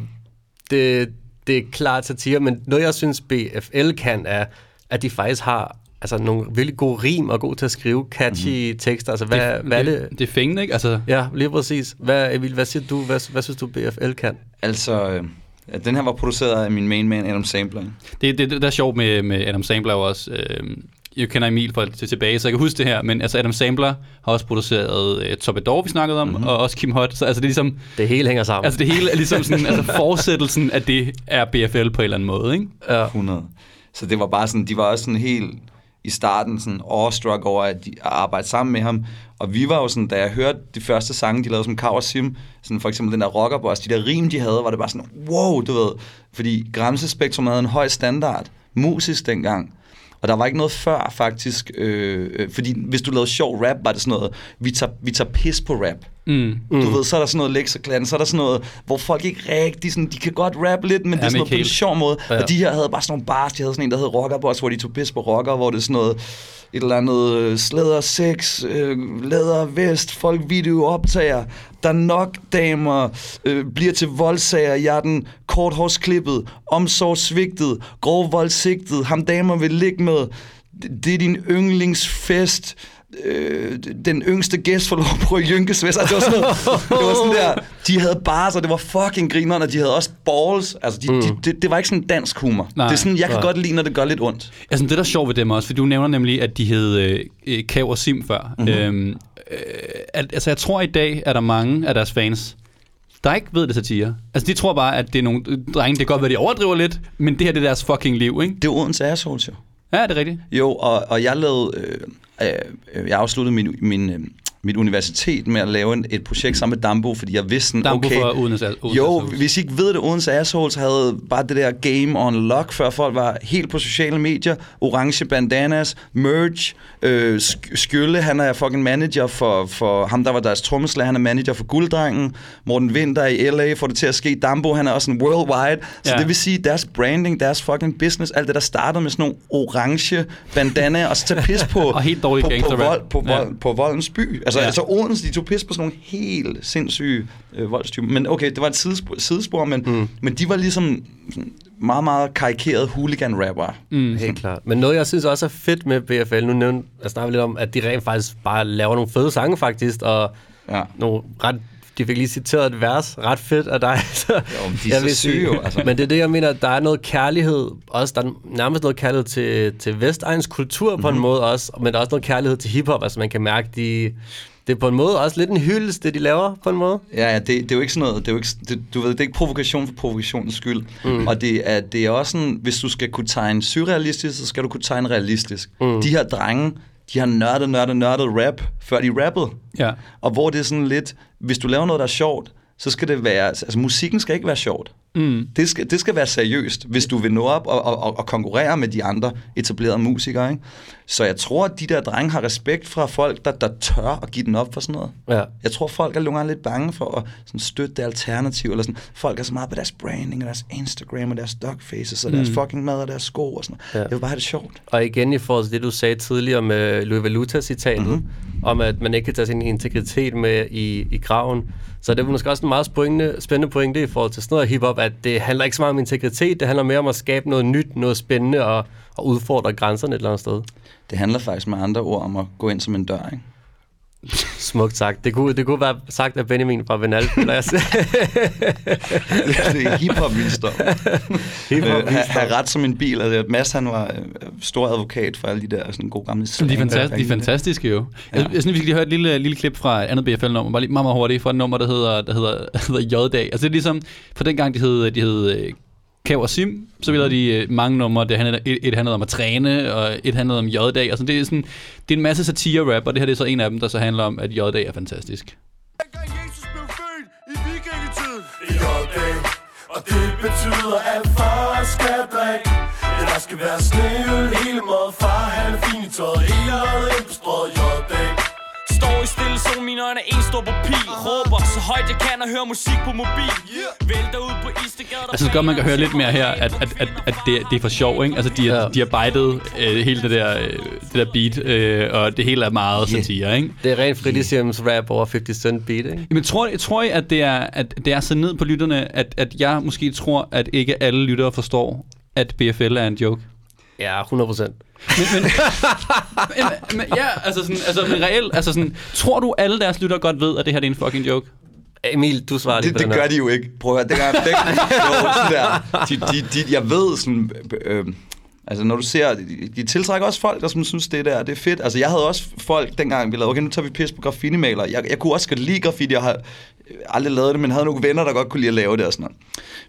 det, det er klart satire, men noget, jeg synes, BFL kan, er, at de faktisk har altså, nogle virkelig gode rim og god til at skrive catchy mm-hmm. tekster. Altså, hvad, det, hvad er det? Det er fængende, ikke? Altså, Ja, lige præcis. Hvad, Emil, hvad siger du? Hvad, hvad synes du, BFL kan? Altså, øh, ja, den her var produceret af min main man, Adam Sandler. det, det, det der er sjovt med, med Adam Sandler også. Øh, jeg kender Emil fra til tilbage, så jeg kan huske det her. Men altså Adam Sandler har også produceret øh, Topidor, vi snakkede om, mm-hmm. og også Kim Hot. Så altså, det er ligesom, Det hele hænger sammen. altså, det hele er ligesom sådan, altså, fortsættelsen af det er BFL på en eller anden måde, ikke? ja. 100. Så det var bare sådan, de var også sådan helt i starten sådan awestruck over at, de, at arbejde sammen med ham. Og vi var jo sådan, da jeg hørte de første sange, de lavede som Kav og Sim, sådan for eksempel den der rockerboss, de der rim, de havde, var det bare sådan, wow, du ved. Fordi Gramse Spektrum havde en høj standard, musisk dengang. Og der var ikke noget før, faktisk. Øh, øh, fordi hvis du lavede sjov rap, var det sådan noget, vi tager, vi tager pis på rap. Mm. Du ved, så er der sådan noget lekserklan, så er der sådan noget, hvor folk ikke rigtig sådan, de kan godt rappe lidt, men det er sådan noget på en sjov måde. Ja. Og de her havde bare sådan nogle bars, de havde sådan en, der hed Rockerboss, hvor de tog pis på rocker, hvor det er sådan noget, et eller andet øh, slæder sex, øh, læder vest, folk video optager, der er nok damer, øh, bliver til voldsager, jeg er den korthårsklippet, omsorgsvigtet, grov voldsigtet, ham damer vil ligge med, det, det er din yndlingsfest, øh, den yngste gæst får lov at prøve Jynkesvæs. Altså, det var sådan noget, det var sådan der, de havde bare så det var fucking grineren, og de havde også balls. Altså, de, mm. de, det, det, var ikke sådan dansk humor. Nej. det er sådan, jeg kan Nej. godt lide, når det gør lidt ondt. Altså, det der er sjovt ved dem også, for du nævner nemlig, at de hed øh, øh, Kav og Sim før. Mm-hmm. Øhm, øh, altså, jeg tror i dag, er der mange af deres fans, der ikke ved det satire. Altså, de tror bare, at det er nogle drenge, det kan godt være, de overdriver lidt, men det her det er deres fucking liv, ikke? Det er Odense Assholes, jo. Ja, det er rigtigt. Jo, og, og jeg lavede... Øh, øh, jeg afsluttede min, min, øh, mit universitet med at lave en, et projekt sammen med Dambo, fordi jeg vidste sådan, Dambo okay, for Odense- Odense jo, Assholes. hvis I ikke ved det, Odense Assholes havde bare det der game on lock, før folk var helt på sociale medier, orange bandanas, merch, øh, Sk- Skjølle, han er fucking manager for, for ham, der var deres trommeslager, han er manager for Gulddrengen, Morten Winter i LA får det til at ske, Dambo, han er også en worldwide, så Ja. det vil sige, deres branding, deres fucking business, alt det, der startede med sådan nogle orange bandana, og så tage pis på, Og helt dårlig på, på, vold, på, Ja. vold, på voldens by. Altså, Ja. altså Odense, de tog pis på sådan nogle helt sindssyge øh, voldstyper. Men okay, det var et sidespor, sidespor men, mm. men de var ligesom sådan meget, meget karikerede hooligan-rapper. Mm. Helt klart. Men noget, jeg synes også er fedt med BFL, nu nævnte jeg snakker lidt om, at de rent faktisk bare laver nogle fede sange faktisk, og Ja. nogle ret de fik lige citeret et vers, ret fedt af dig. Så, Jo, men de er jeg så vil syge jo, altså. Men det er det, jeg mener, der er noget kærlighed, også der er nærmest noget kærlighed til, til Vestegns kultur på en Mhm. måde også, men der er også noget kærlighed til hiphop, altså man kan mærke, de, det er på en måde også lidt en hyldest, det de laver på en måde. Ja, ja det, det er jo ikke sådan noget, det er jo ikke, det, du ved, det er ikke provokation for provokationens skyld. Mm. Og det er, det er også sådan, hvis du skal kunne tegne surrealistisk, så skal du kunne tegne realistisk. Mm. De her drenge, de har nørdet, nørdet, nørdet rap, før de rappede. Ja. Og hvor det er sådan lidt, hvis du laver noget, der er sjovt, så skal det være, altså musikken skal ikke være sjovt. Mm. Det skal, det skal være seriøst, hvis du vil nå op og, og, og, konkurrere med de andre etablerede musikere. Ikke? Så jeg tror, at de der drenge har respekt fra folk, der, der tør at give den op for sådan noget. Ja. Jeg tror, folk er nogle gange lidt bange for at sådan, støtte det alternativ. Eller sådan. Folk er så meget på deres branding, og deres Instagram, og deres dogfaces, og deres fucking mad, og deres sko og sådan noget. Ja. Jeg vil bare have det sjovt. Og igen i forhold til det, du sagde tidligere med Louis Valuta-citatet, Mhm. mm-hmm. om at man ikke kan tage sin integritet med i, i graven. Så det er måske også en meget spændende, spændende pointe i forhold til sådan noget hiphop, at det handler ikke så meget om integritet, det handler mere om at skabe noget nyt, noget spændende og, og udfordre grænserne et eller andet sted. Det handler faktisk med andre ord om at gå ind som en dør. Ikke? Smukt sagt. Det kunne, det kunne være sagt af Benjamin fra Venal. det er hiphop. Hiphop øh, ha, have ret som en bil. Altså, Mads han var øh, stor advokat for alle de der sådan gode gamle De er, fantast- de er fantastiske jo. Ja. Jeg, jeg synes, vi skal lige høre et lille, lille klip fra et andet BFL-nummer, bare lige meget, meget hurtigt, fra et nummer, der hedder, der hedder, hedder J-dag. Altså det er ligesom, for dengang de hed, de hed øh, Kav og Sim, så lavede de øh, mange numre. Det handlede, et, et handlede om at træne, og et handlede om J-dag. Og sådan. det er, sådan, det er en masse satire-rap, og det her det er så en af dem, der så handler om, at J-dag er fantastisk. Jesus blev født i vikingetid. I J-dag Og det betyder at far skal drikke Ja, der skal være sneøl hele måde Far han er fin i tøjet Hele holdet ind på strøget J-dag i stille sol, mine øjne er en stor pupil Råber så højt jeg kan og hører musik på mobil Vælter ud på Istegade Jeg synes godt, man kan høre lidt mere her, at, at, at, at det, det er for sjov, ikke? Altså, de, har, Ja. de har bejdet øh, hele det der, øh, det der beat, øh, og det hele er meget satire, ikke? Det er rent fritidshjems rap over 50 Cent beat, ikke? Men tror, I- tror I, at det er, at det er så ned på lytterne, at, at jeg måske tror, at ikke alle lyttere forstår, at BFL er en joke? Ja, 100 procent. Men, men, men, men, ja, altså sådan, altså, men reelt, altså sådan, tror du, alle deres lyttere godt ved, at det her det er en fucking joke? Emil, du svarer lige Det, på det den her. gør de jo ikke. Prøv at høre, det gør sådan der. De, de, de, jeg ved sådan... Øh, altså når du ser, de, de tiltrækker også folk, der som synes, det der det er fedt. Altså jeg havde også folk, dengang vi lavede, okay, nu tager vi pis på graffiti-maler. Jeg, jeg kunne også godt lide graffiti, jeg har øh, aldrig lavet det, men havde nogle venner, der godt kunne lide at lave det og sådan noget.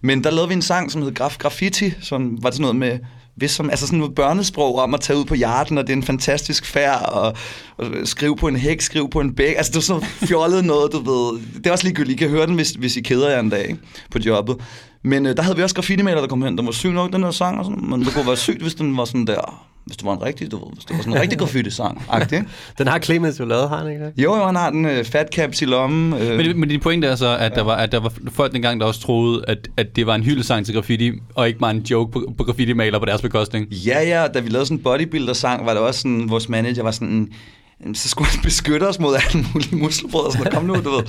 Men der lavede vi en sang, som hed Graf Graffiti, som var sådan noget med, hvis som, altså sådan noget børnesprog om at tage ud på hjerten, og det er en fantastisk færd, og, og skrive på en hæk, skrive på en bæk. Altså det er sådan noget fjollet noget, du ved. Det er også ligegyldigt. I kan høre den, hvis, hvis I keder jer en dag ikke? på jobbet. Men øh, der havde vi også graffiti-maler, der kom hen, der var syg nok, den her sang, og sådan, men det kunne være sygt, hvis den var sådan der, hvis det var en rigtig, du ved, hvis det var sådan en rigtig graffiti-sang. Den har Clemens jo lavet, har han ikke det? Jo, jo, han har den øh, fat caps i lommen. Øh, Men, men din pointe er så, at, der var, at der var folk dengang, der også troede, at, at det var en hyldesang til graffiti, og ikke bare en joke på, på graffiti-maler på deres bekostning. Ja, ja, da vi lavede sådan en bodybuilder-sang, var det også sådan, vores manager var sådan, "Jamen, så skulle han beskytte os mod alle mulige muskelbrød og sådan noget. Kom nu, du ved.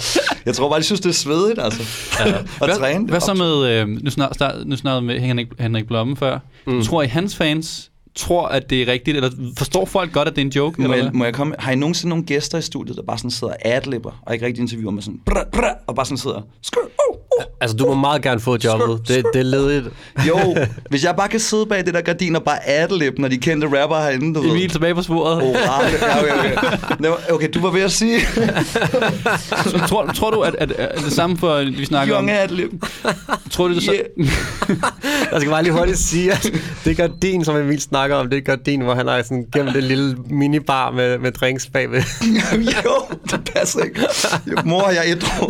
Jeg tror bare, de synes, det er svedigt, altså. Ja. at Hvad, træne. det hvad op. så med, øh, nu, start, nu snakkede med Henrik, Henrik Blomme før. Mm. Tror I, hans fans tror, at det er rigtigt, eller forstår folk godt, at det er en joke? Må eller jeg, må jeg komme? Har I nogensinde nogle gæster i studiet, der bare sådan sidder og adlibber, og ikke rigtig interviewer med sådan, brr, brr, og bare sådan sidder, skø, oh, Altså, du må meget gerne få jobbet. Det, det er ledigt. Jo, hvis jeg bare kan sidde bag det der gardin og bare adlib, når de kendte rapper herinde, du ved. Emil tilbage på sporet. Oh, ja, okay, okay. Okay, du var ved at sige, Så tror, tror du, at, at, at det samme for, vi snakker om... young adlib. Tror du, det så... Yeah. Jeg skal bare lige hurtigt sige, at det gardin, som Emil snakker om, det er gardin, hvor han har sådan gennem det lille minibar med, med drinks bagved. jo, det passer ikke. Mor, jeg er ædru.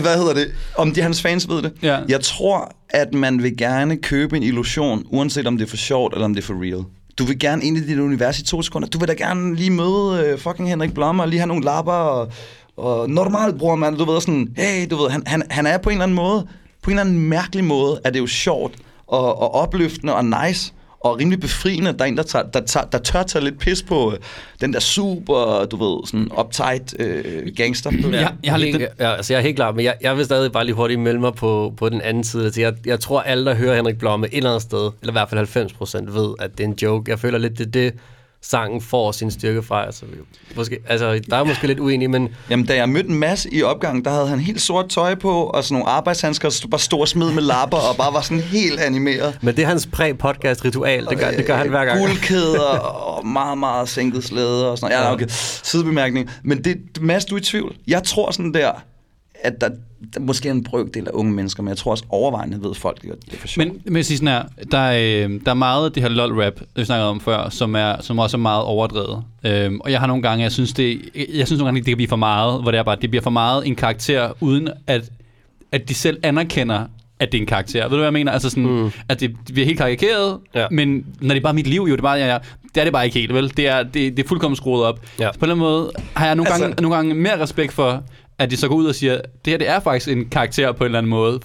Hvad hedder det? Om de hans fans ved det. Ja. Jeg tror, at man vil gerne købe en illusion, uanset om det er for sjovt eller om det er for real. Du vil gerne ind i dit univers i to sekunder. Du vil da gerne lige møde uh, fucking Henrik Blommer, og lige have nogle lapper og, og normalt bror man. Du ved sådan, hey, du ved, han, han, han er på en eller anden måde, på en eller anden mærkelig måde, er det jo sjovt og, og opløftende og nice og rimelig befriende, at der er en, der, tager, der, tager, der tør tage lidt pis på øh, den der super, du ved, sådan uptight øh, gangster. Ja, jeg har lidt ja, altså jeg er helt klar, men jeg, jeg vil stadig bare lige hurtigt melde mig på, på den anden side. Altså jeg, jeg tror, alle, der hører Henrik Blomme et eller andet sted, eller i hvert fald 90 procent, ved, at det er en joke. Jeg føler lidt, det det, sangen får sin styrke fra. Altså, måske, altså, der er måske lidt uenige, men Jamen, da jeg mødte en masse i opgangen, der havde han helt sort tøj på, og sådan nogle arbejdshandsker, bare stor smid med lapper, og bare var sådan helt animeret. Men det er hans præ-podcast-ritual. Det gør, det gør han hver gang. Guldkæder og meget, meget sænket slæde og sådan noget. Ja, okay. Sidebemærkning. Men det, Mads, du er i tvivl. Jeg tror sådan der, at der måske er en brøkdel af unge mennesker, men jeg tror også overvejende ved folk, at det er for sjovt. Men, men jeg siger sådan her, der er, øh, der er meget af det her lol-rap, vi snakkede om før, som, er, som også er meget overdrevet. Øhm, og jeg har nogle gange, jeg synes, det, jeg synes nogle gange, det kan blive for meget, hvor det er bare, det bliver for meget en karakter, uden at, at de selv anerkender, at det er en karakter. Ved du, hvad jeg mener? Altså sådan, mm. at det, det bliver helt karikeret, Ja. men når det er bare mit liv, jo, det er bare, ja, ja, det er det bare ikke helt, vel? Det er, det, det er fuldkommen skruet op. Ja. Så på den måde har jeg nogle, Altså- gange, nogle gange mere respekt for, at de så går ud og siger, det her det er faktisk en karakter på en eller anden måde. Det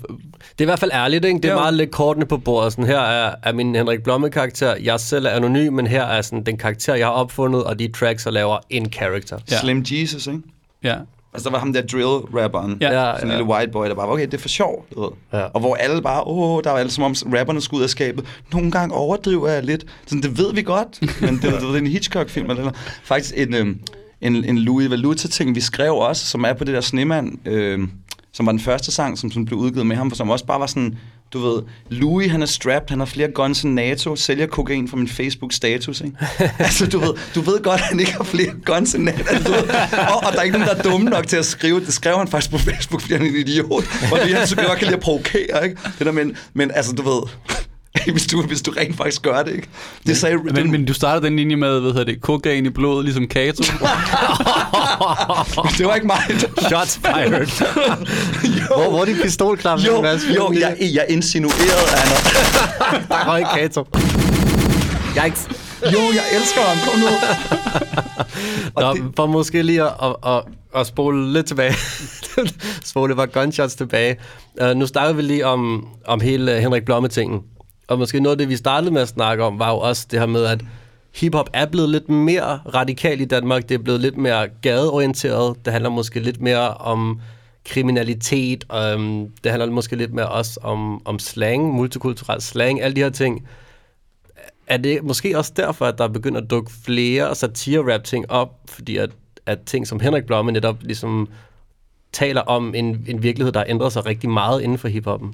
er i hvert fald ærligt, ikke? Det er Jo. meget lidt kortene på bordet. Sådan, her er, er min Henrik Blomme-karakter. Jeg selv er anonym, men her er sådan den karakter, jeg har opfundet, og de tracks, jeg laver en character. Ja. Slim Jesus, ikke? Ja. Altså, der var ham der drill-rapperen. Ja. Ja, Sådan en ja. lille white boy, der bare, okay, det er for sjov, du ved. Ja. Og hvor alle bare, åh, der var alle som om rapperne skulle ud af skabet. Nogle gange overdriver jeg lidt. Sådan, det ved vi godt, men det, det, det er en Hitchcock-film. Eller, noget. faktisk en, øhm, en, en Louis Valuta-ting, vi skrev også, som er på det der Snemand, øhm, som var den første sang, som sådan blev udgivet med ham, som også bare var sådan, du ved, Louis, han er strapped, han har flere guns end NATO, sælger kokain fra min Facebook-status, ikke? altså, du ved, du ved godt, at han ikke har flere guns end NATO, altså, du ved, og, og, der er ikke nogen, der er dumme nok til at skrive, det skrev han faktisk på Facebook, fordi han er en idiot, og det han så godt kan lide at provokere, ikke? Det der, men, men altså, du ved, hvis du, hvis du rent faktisk gør det, ikke? Det sagde, Men, men du startede den linje med, hvad hedder det, kokain i blodet, ligesom Kato. det var ikke mig. Shots fired. hvor, hvor er de pistolklap? Jo, jo, jeg, jeg insinuerede, han Der var ikke Kato. Yikes. Jo, jeg elsker ham, kom nu. Nå, det- for måske lige at, at, at, at spole lidt tilbage. spole bare gunshots tilbage. Uh, nu snakkede vi lige om, om hele Henrik Blomme-tingen. Og måske noget af det, vi startede med at snakke om, var jo også det her med, at hiphop er blevet lidt mere radikal i Danmark. Det er blevet lidt mere gadeorienteret. Det handler måske lidt mere om kriminalitet. Øhm, det handler måske lidt mere også om, om slang, multikulturel slang, alle de her ting. Er det måske også derfor, at der begynder at dukke flere satire-rap-ting op, fordi at, at ting som Henrik Blomme netop ligesom taler om en, en virkelighed, der ændrer sig rigtig meget inden for hiphoppen?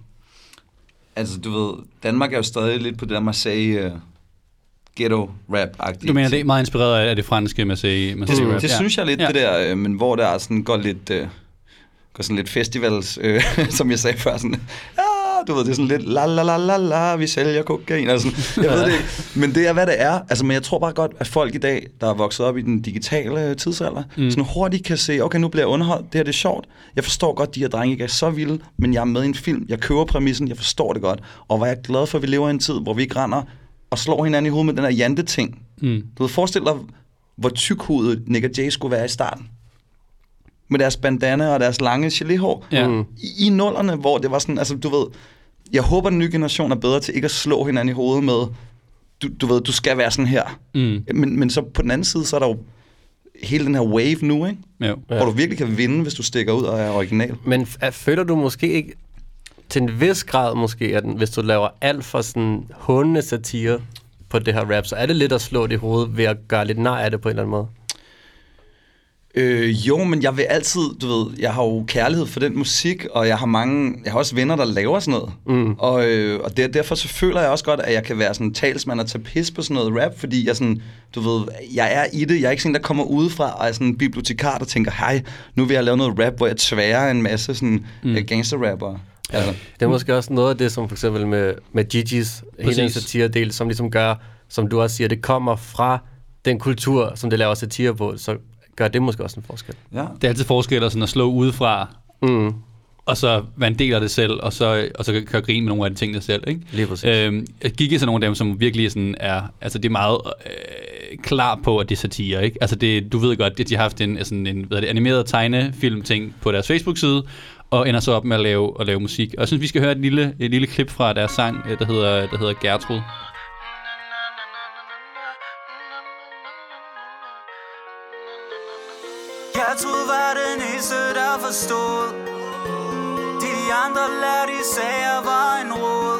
Altså, du ved, Danmark er jo stadig lidt på det der Marseille uh, ghetto-rap-agtige. Du mener, det er meget inspireret af af det franske Marseille, Marseille Det, rap. det Ja. synes jeg lidt, Ja. det der, øh, men hvor der sådan går lidt, øh, går sådan lidt festivals, øh, som jeg sagde før, sådan, ja, du ved, det er sådan lidt, la la la la la, vi sælger kokain, og sådan, jeg ved det ikke, men det er, hvad det er, altså, men jeg tror bare godt, at folk i dag, der er vokset op i den digitale øh, tidsalder, mm. sådan hurtigt kan se, okay, nu bliver jeg underholdt, det her det er sjovt, jeg forstår godt, de her drenge ikke er så vilde, men jeg er med i en film, jeg køber præmissen, jeg forstår det godt, og hvor jeg er glad for, at vi lever i en tid, hvor vi ikke render og slår hinanden i hovedet med den her jante-ting. Mm. Du ved, forestil dig, hvor tykhudet Nick og Jay skulle være i starten. Med deres bandana og deres lange gelihår. Ja. Mm. I, I nullerne, hvor det var sådan, altså du ved, jeg håber, den nye generation er bedre til ikke at slå hinanden i hovedet med, du, du ved, du skal være sådan her. Mm. Men, men så på den anden side, så er der jo hele den her wave nu, ikke? Jo. Ja. Hvor du virkelig kan vinde, hvis du stikker ud og er original. Men føler du måske ikke til en vis grad måske, at hvis du laver alt for sådan hundende satire på det her rap, så er det lidt at slå det i hovedet ved at gøre lidt nar af det på en eller anden måde? Øh, jo, men jeg vil altid, du ved, jeg har jo kærlighed for den musik, og jeg har mange, jeg har også venner, der laver sådan noget. Mm. Og, øh, og der, derfor så føler jeg også godt, at jeg kan være sådan talsmand og tage pis på sådan noget rap, fordi jeg sådan, du ved, jeg er i det. Jeg er ikke sådan, der kommer udefra og er sådan en bibliotekar, der tænker, hej, nu vil jeg lave noget rap, hvor jeg tværer en masse sådan mm. gangsterrapper. Altså, Det er måske også noget af det, som for eksempel med, med Gigi's hele satire-del, som ligesom gør, som du også siger, det kommer fra den kultur, som det laver satire på, så gør det måske også en forskel. ja. Det er altid forskel at, sådan at slå udefra, Mm. og så være en del af det selv, og så, og så køre grin med nogle af de ting der selv. Ikke? Lige præcis. Øhm, Gigi er så nogle af dem, som virkelig sådan er, altså det er meget øh, klar på, at det er satire. Ikke? Altså det, du ved godt, at de har haft en, sådan en hvad er det, animeret tegnefilm-ting på deres Facebook-side, og ender så op med at lave, at lave musik. Og jeg synes, vi skal høre et lille, et lille klip fra deres sang, øh, der hedder, der hedder Gertrud. Gertrud var den eneste, der forstod. De andre lærte de sager var en råd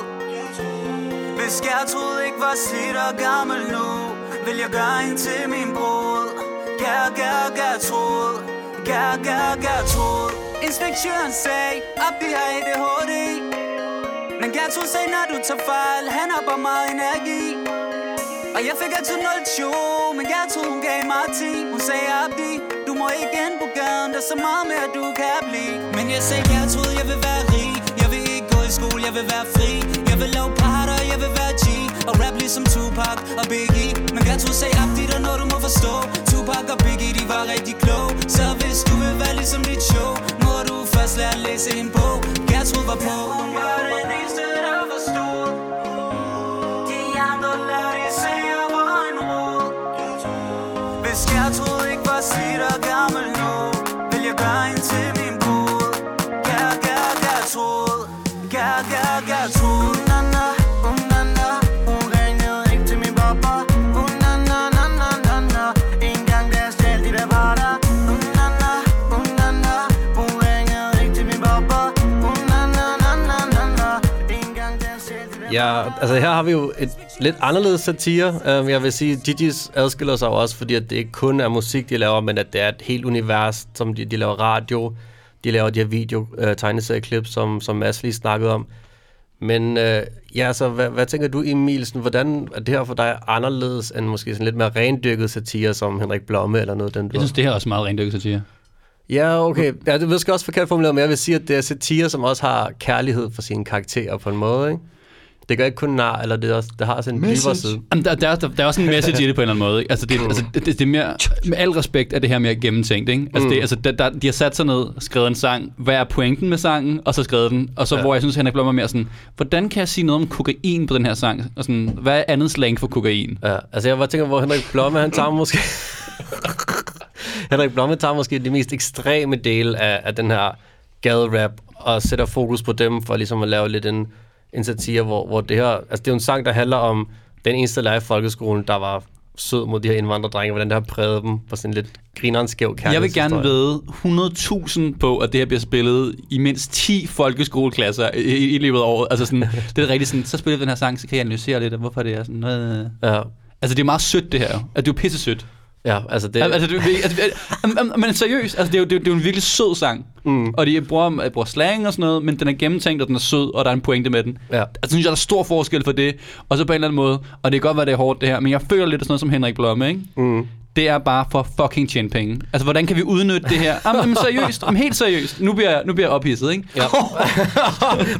Hvis Gertrud ikke var slidt og gammel nu Vil jeg gøre hende til min brud. Gær, gær, Gertrud. Gær, gær, Gertrud. Inspektøren sagde, op de har ADHD Men Gertrud sagde, når du tager fejl Han har bare meget energi. Og jeg fik altid 0 men jeg tog hun gav mig 10 Hun sagde, Abdi, du igen ikke på gaden. Der er så meget mere, du kan blive. Men jeg sagde, Gertrud, jeg vil være rig. Jeg vil ikke gå i skole, jeg vil være fri. Jeg vil lave parter, jeg vil være G. Og rap ligesom Tupac og Biggie. Men jeg troede sagde, Abdi, der er noget, du må forstå Tupac og Biggie, de var rigtig kloge. Så hvis du vil være ligesom dit show Må du først lære at læse en bog. Gertrud var på. Hun var den eneste, der forstod altså her har vi jo et lidt anderledes satire. Um, jeg vil sige, Gigi's adskiller sig også, fordi at det ikke kun er musik, de laver, men at det er et helt univers, som de, de laver radio, de laver de her video uh, tegneserieklips, som, som Mads lige snakkede om. Men uh, ja, altså, hvad, hvad tænker du, Emil? Sådan, hvordan er det her for dig anderledes end måske sådan lidt mere rendyrket satire, som Henrik Blomme eller noget? Den, du Jeg synes, det her er også meget rendyrket satire. Ja, okay. Ja, det er måske også forkert formuleret, men jeg vil sige, at det er satire, som også har kærlighed for sine karakterer på en måde, ikke? Det gør ikke kun nar, eller det, er også, det har sådan en dybere side. Jamen, der, der, der, der er også en message i det på en eller anden måde. Ikke? Altså, det, altså, det, det, er mere, med al respekt er det her mere gennemtænkt. Ikke? Altså, det, altså, der, der, de har sat sig ned, skrevet en sang. Hvad er pointen med sangen? Og så skrevet den. Og så ja. hvor jeg synes, Henrik Blom er mere sådan, hvordan kan jeg sige noget om kokain på den her sang? Og sådan, hvad er andet slang for kokain? Ja, altså jeg bare tænker, hvor Henrik Blomme, han tager måske... Henrik Blomme tager måske de mest ekstreme dele af, af den her gaderap, og sætter fokus på dem, for ligesom at lave lidt en, en satire, hvor, hvor det her... Altså det er jo en sang, der handler om den eneste lærer i folkeskolen, der var sød mod de her indvandrerdrenge, hvordan det har præget dem på sådan lidt grinerens skæv Jeg vil gerne ved 100.000 på, at det her bliver spillet i mindst 10 folkeskoleklasser i, i, løbet af året. Altså sådan, det er rigtigt sådan, så spiller vi den her sang, så kan jeg analysere lidt, af, hvorfor det er sådan. Øh. Ja, Altså, det er meget sødt, det her. At det er jo pisse sødt. Ja, altså det... Altså, det, altså, altså, men seriøst, altså, det, er jo, det, er det er jo en virkelig sød sang. Mm. Og de bruger, bruger slang og sådan noget, men den er gennemtænkt, og den er sød, og der er en pointe med den. Ja. Altså, synes jeg, der er stor forskel for det. Og så på en eller anden måde, og det kan godt være, det er hårdt det her, men jeg føler lidt af sådan noget som Henrik Blomme, ikke? Mm. Det er bare for fucking tjene penge. Altså, hvordan kan vi udnytte det her? Jamen, jamen seriøst, jamen, helt seriøst. Nu bliver, jeg- nu bliver jeg ophidset, ikke? Ja.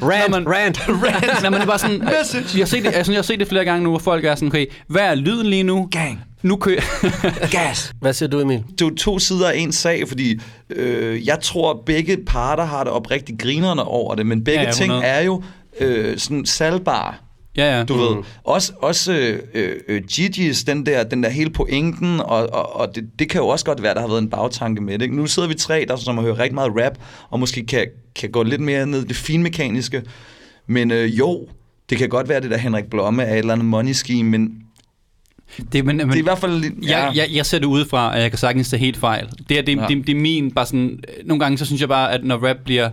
rant, man- rant. Rant. Når man er bare sådan, jeg har, set det, altså, jeg har set det flere gange nu, hvor folk er sådan, okay, hvad er lyden lige nu? Gang. Nu kører Gas. Hvad siger du, Emil? Det er jo to sider af en sag, fordi øh, jeg tror, at begge parter har det oprigtigt grinerne over det, men begge Ja, ting 100. er jo øh, sådan salgbare. Ja, ja. Du mm. ved, også, også øh, øh, Gigi's, den der, den der hele pointen, og, og, og det, det kan jo også godt være, der har været en bagtanke med det. Ikke? Nu sidder vi tre, der som har hørt rigtig meget rap, og måske kan, kan gå lidt mere ned i det finmekaniske. Men øh, jo, det kan godt være, det der Henrik Blomme er et eller andet money scheme, men Det, men, men, det er i hvert fald... Ja. Jeg, jeg, jeg ser det udefra, og jeg kan sagtens tage helt fejl. Det er, det, ja. Ja. det, det er min, bare sådan, nogle gange så synes jeg bare, at når rap bliver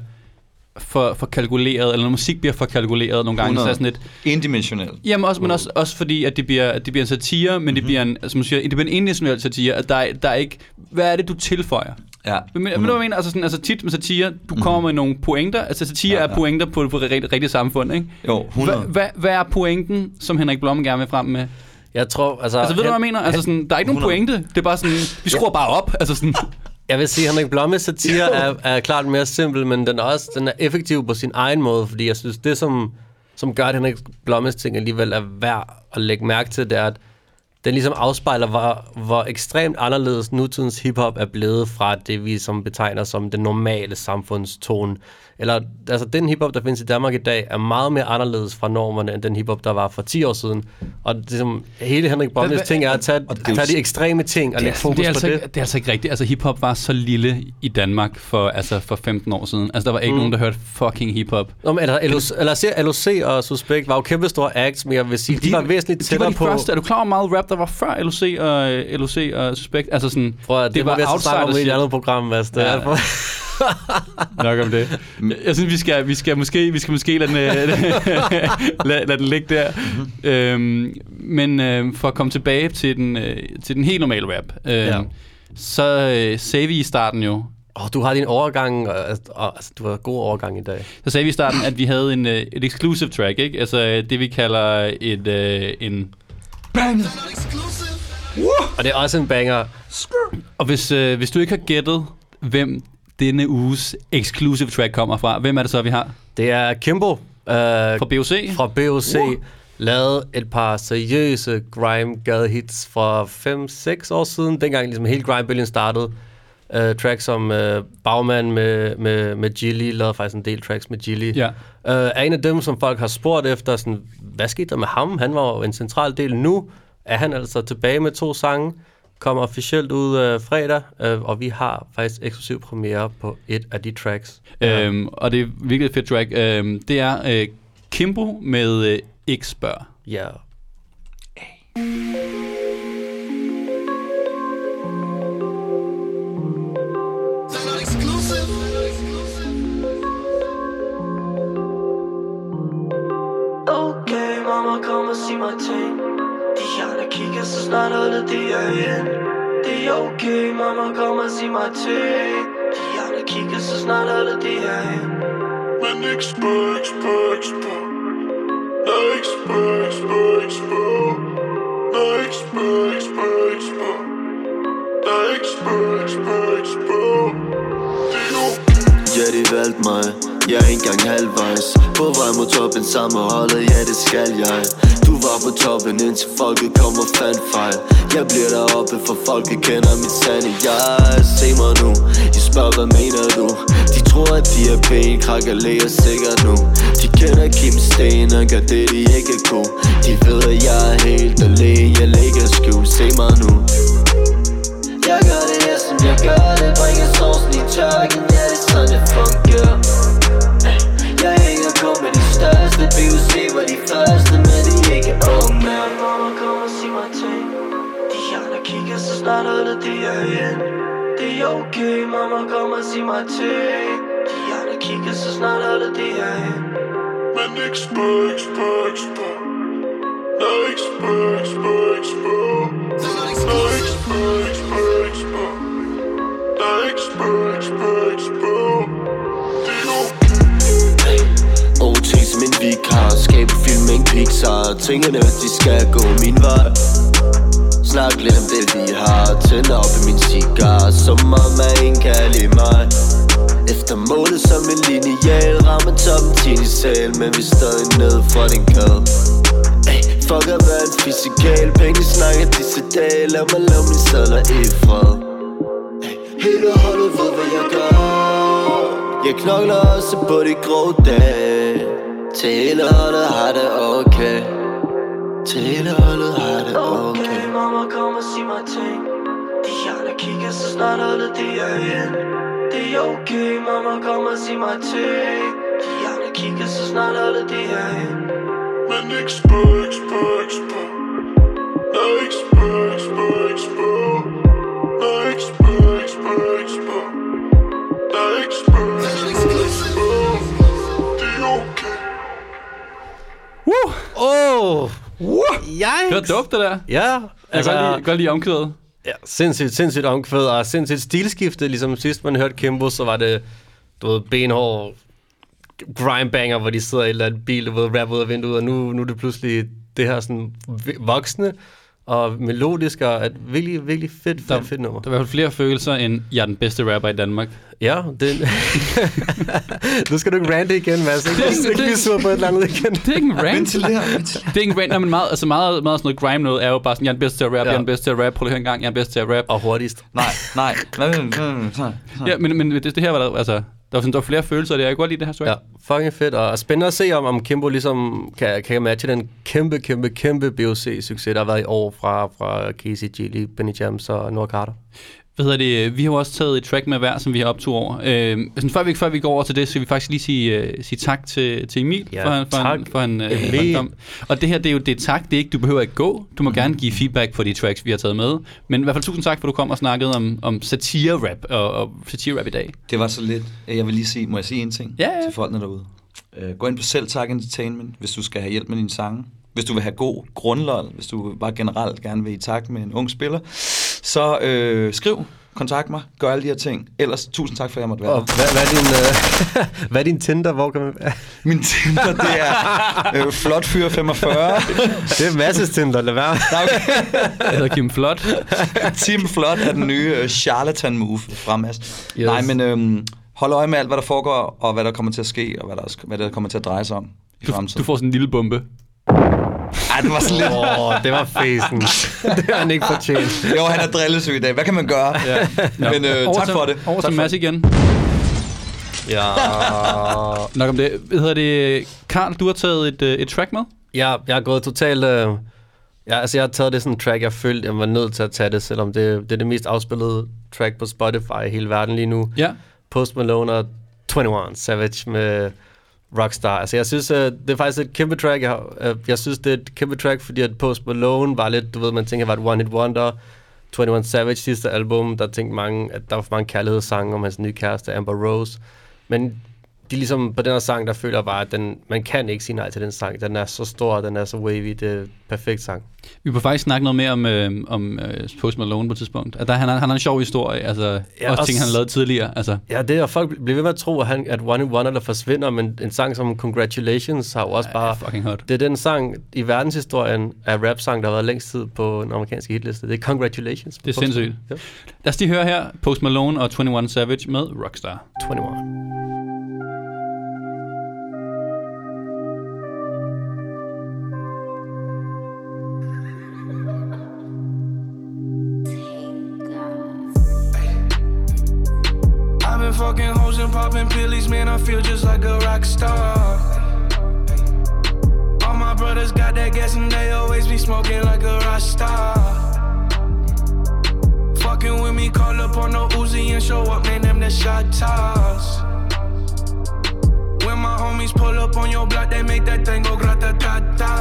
for, for kalkuleret, eller når musik bliver for kalkuleret nogle gange, så er 100. sådan lidt, Indimensionel. Jamen også, men også, også fordi, at det bliver, at det bliver en satire, men mm-hmm. det bliver en, altså, man siger, det bliver en individuel satire, at der, er- der er ikke, hvad er det, du tilføjer? Ja. Men, men, jeg mener, altså, sådan, altså tit med satire, du kommer med nogle pointer, altså satire Ja, ja, ja. er pointer på, på det rigtige, rigtige samfund, ikke? Jo, 100. Hvad, hvad, hvad er pointen, som Henrik Blom gerne vil frem med? Jeg tror, altså... Altså, ved du, hvad jeg han- mener? Altså, sådan, der er ikke nogen 100. pointe. Det er bare sådan, vi skruer bare op. Altså sådan, Jeg vil sige, at Henrik Blommes satire er, er klart mere simpel, men den er også den er effektiv på sin egen måde, fordi jeg synes, det som, som gør, at Henrik Blommes ting alligevel er værd at lægge mærke til, det er, at den ligesom afspejler, hvor, hvor ekstremt anderledes nutidens hiphop er blevet fra det, vi som betegner som den normale samfundstone. Eller, altså, den hiphop, der findes i Danmark i dag, er meget mere anderledes fra normerne, end den hiphop, der var for 10 år siden. Og det, som, hele Henrik Hvad- ting er at tage, og det er tage de ekstreme ting og det, lægge fokus det, er på altså det. ikke, det er altså ikke rigtigt. Altså, hiphop var så lille i Danmark for, altså, for 15 år siden. Altså, der var ikke mm. nogen, der hørte fucking hiphop. Nå, men, eller, LOC, eller LOC og Suspekt var jo kæmpe store acts, men jeg vil sige, de, de var væsentligt de tættere var de på... første. Er du klar over meget rap, der var før LOC og, LOC og Suspekt? Altså sådan, Prøv det, det var altså snakke om i et andet program. Det Ja. Nok om det. Jeg, synes, vi skal, vi skal måske, vi skal måske lade, den, øh, lade, lade den ligge der. Mm-hmm. Øhm, men øh, for at komme tilbage til den, øh, til den helt normale rap, øh, Ja. så øh, sagde vi i starten jo, Oh, du har din overgang, og, og, altså, du har god overgang i dag. så sagde vi i starten, at vi havde en, øh, et exclusive track, ikke? Altså øh, det, vi kalder et, øh, en... Og det er også en banger. Og hvis, øh, hvis du ikke har gættet, hvem denne uges exclusive track kommer fra, hvem er det så, vi har? Det er Kimbo øh, Fra BOC? fra BOC. Lavet et par seriøse grime gade hits for 5-6 år siden, dengang ligesom hele grime startede. Uh, tracks som uh, Bagman med, med, med Gilly, lavede faktisk en del tracks med Gilly. Ja. Uh, er en af dem, som folk har spurgt efter, sådan, hvad skete der med ham? Han var jo en central del. Nu er han altså tilbage med to sange, kommer officielt ud uh, fredag, uh, og vi har faktisk eksklusiv premiere på et af de tracks. Øhm, og det er virkelig et fedt track. Øhm, det er øh, Kimbo med øh, Ikke Spørg. Ja. Er okay, mamma, kom og sig mig ting De andre kigger, så snart holdet det er igen Men ikke spørg, ikke spørg, ikke spørg Nej, ikke spørg, ikke spørg, ikke spørg Nej, ikke spørg, ikke spørg, Ja, de valgte mig. Jeg er ikke engang halvvejs. På vej mod toppen sammenholdet, ja det skal jeg. Du var på toppen indtil folket kom og fandt fejl. Jeg bliver deroppe for folket kender mit sande. Jeg se mig nu. De spørger hvad mener du? De tror at de er pæne Krakker læger sikkert nu. De kender Kim Sten og gør det de ikke kunne. De ved at jeg er helt alene. Jeg ligger skjult, se mig nu. Jeg gør det. Jeg gør det Bringer sovsen i tørken, ja det er sådan det fungerer Jeg hænger kun med de største BUC var de første, men de er ikke unge mere Mamma, kom og sig mig ting De andre kigger, så snart holdet det er igen Det er okay, mamma, kom og sig mig ting De andre kigger, så snart holdet det er igen Men ikke spørg, ikke spørg, ikke spørg Nej, ikke spørg, ikke spørg, ikke OT som en vikar Skabe film med en Pixar. Tingene de skal gå min vej. Snak lidt om det vi har. Tænder op i min cigar. Som om at ingen kan lide mig. Efter målet som en lineal Rammer toppen til i sal. Men vi står stadig ned fra den kade Ey, Fuck at være en fysikal Penge snakker disse dage Lad mig lave min sadler i fred. Hele holdet ved hvad jeg gør. Jeg knokler også på de grå dage. Til hele holdet har det okay. Til hele holdet har det okay. Okay, mamma, kom og sig mig ting? De andre kigger, så snart holdet det er igen Det er okay, mamma, kom og sig mig ting. De andre kigger, så snart holdet det er igen Men ikke spørg, ikke spørg, ikke spørg Nej, ikke spørg, ikke spørg, spørg, spørg Woo! Det var det der. Ja, Jeg altså, kan godt lide, godt lide omkvædet. Ja, sindssygt, sindssygt omkvæd og sindssygt stilskifte. Ligesom sidst man hørte Kimbo, så var det, du ved, benhård grindbanger, hvor de sidder i et eller andet bil, du ved, rap ud af vinduet, og nu, nu er det pludselig det her sådan voksne og melodisk og et virkelig, virkelig fedt, fedt, Der- fedt nummer. Der er i hvert fald flere følelser, end jeg er den bedste rapper i Danmark. Ja, det... nu skal du ikke rante igen, Mads. Ikke, Det er ikke- ikke det blive ikke- sur på et eller andet igen. Det er ikke en rant. Det er ikke en rant, men meget, altså meget, meget sådan noget grime noget er jo bare sådan, jeg er den bedste til at rap, ja. jeg er den bedste til at rap, prøv lige at høre en gang, jeg er den bedste til at rap. Og hurtigst. Nej, nej. Ja, men, men det, det her var der, altså, der var, sådan, der var flere følelser, der. jeg kunne godt lide det her track. Ja, fucking fedt. Og spændende at se, om, om Kimbo ligesom kan, kan matche den kæmpe, kæmpe, kæmpe BOC-succes, der har været i år fra, fra Casey Gilly, Benny Jams og Noah Carter. Hvad hedder det? Vi har jo også taget et track med hver, som vi har optog over. Øh, sådan, før, vi, før vi går over til det, så skal vi faktisk lige sige, uh, sige tak til, til Emil Ja, for, han- for, tak, en, for, en, uh, for Emil. en dom. Og det her, det er jo det er tak. Det er ikke, du behøver ikke gå. Du må mm. gerne give feedback på de tracks, vi har taget med. Men i hvert fald tusind tak, for du kom og snakkede om, om satire-rap og, og satire-rap i dag. Det var så lidt. Jeg vil lige sige, må jeg sige en ting Ja, ja. til folkene derude? Uh, gå ind på Selvtak Entertainment, hvis du skal have hjælp med dine sange. Hvis du vil have god grundløg, hvis du bare generelt gerne vil i takt med en ung spiller, så øh, skriv, kontakt mig, gør alle de her ting. Ellers tusind tak for, at jeg måtte være Og hvad, hvad, er din, øh, hvad er din Tinder? Hvor kan man... Min Tinder, det er øh, flot fyr 45. det er masses Tinder, lad være. Nej, okay. Jeg hedder Kim Flot. Team Flot er den nye øh, charlatan move fra Mads. Yes. Nej, men øhm, hold øje med alt, hvad der foregår, og hvad der kommer til at ske, og hvad der, hvad der kommer til at dreje sig om i Du, fremtiden. du får sådan en lille bombe. Ej, det var sådan lidt... Åh, oh, det var fæsen. det har han ikke fortjent. Jo, han er drillesyg i dag. Hvad kan man gøre? Ja. Men øh, Over tak til- for det. Over tak til Mads igen. Ja. Nok om det. Hvad hedder det? Karl, du har taget et, øh, et track med? Ja, jeg har gået totalt... Øh, ja, altså jeg har taget det sådan en track, jeg følte, jeg var nødt til at tage det, selvom det, det er det mest afspillede track på Spotify i hele verden lige nu. Ja. Post Malone og 21 Savage med Rockstar. Altså jeg synes, øh, det er faktisk et kæmpe track. Jeg, øh, jeg synes, det er et kæmpe track, fordi at Post Malone var lidt, du ved, man tænker, var et one-hit wonder. 21 Savage sidste album, der tænkte mange, at der var for mange kærlighedssange om hans nye kæreste, Amber Rose. Men de er ligesom, på den her sang, der føler bare, at den, man kan ikke sige nej til den sang. Den er så stor, den er så wavy, det er perfekt sang. Vi kunne faktisk snakke noget mere om, øh, om øh, Post Malone på et tidspunkt. At der, han, har, han har en sjov historie, altså Ja, ja, også og ting, han lavet tidligere. Altså, Ja, det er, og folk bliver ved med at tro, at, han, at One in One eller forsvinder, men en sang som Congratulations har jo også bare... fucking hot. Det er den sang i verdenshistorien af rap-sang, der har været længst tid på den amerikanske hitliste. Det er Congratulations. Det er sindssygt. Ja. lad os lige høre her Post Malone og 21 Savage med Rockstar. 21. Fucking hoes and popping pillies, man. I feel just like a rock star. All my brothers got that gas and they always be smoking like a rock star. Fucking with me, call up on no Uzi and show up, man. Them the shot toss. When my homies pull up on your block, they make that thing go grata ta ta.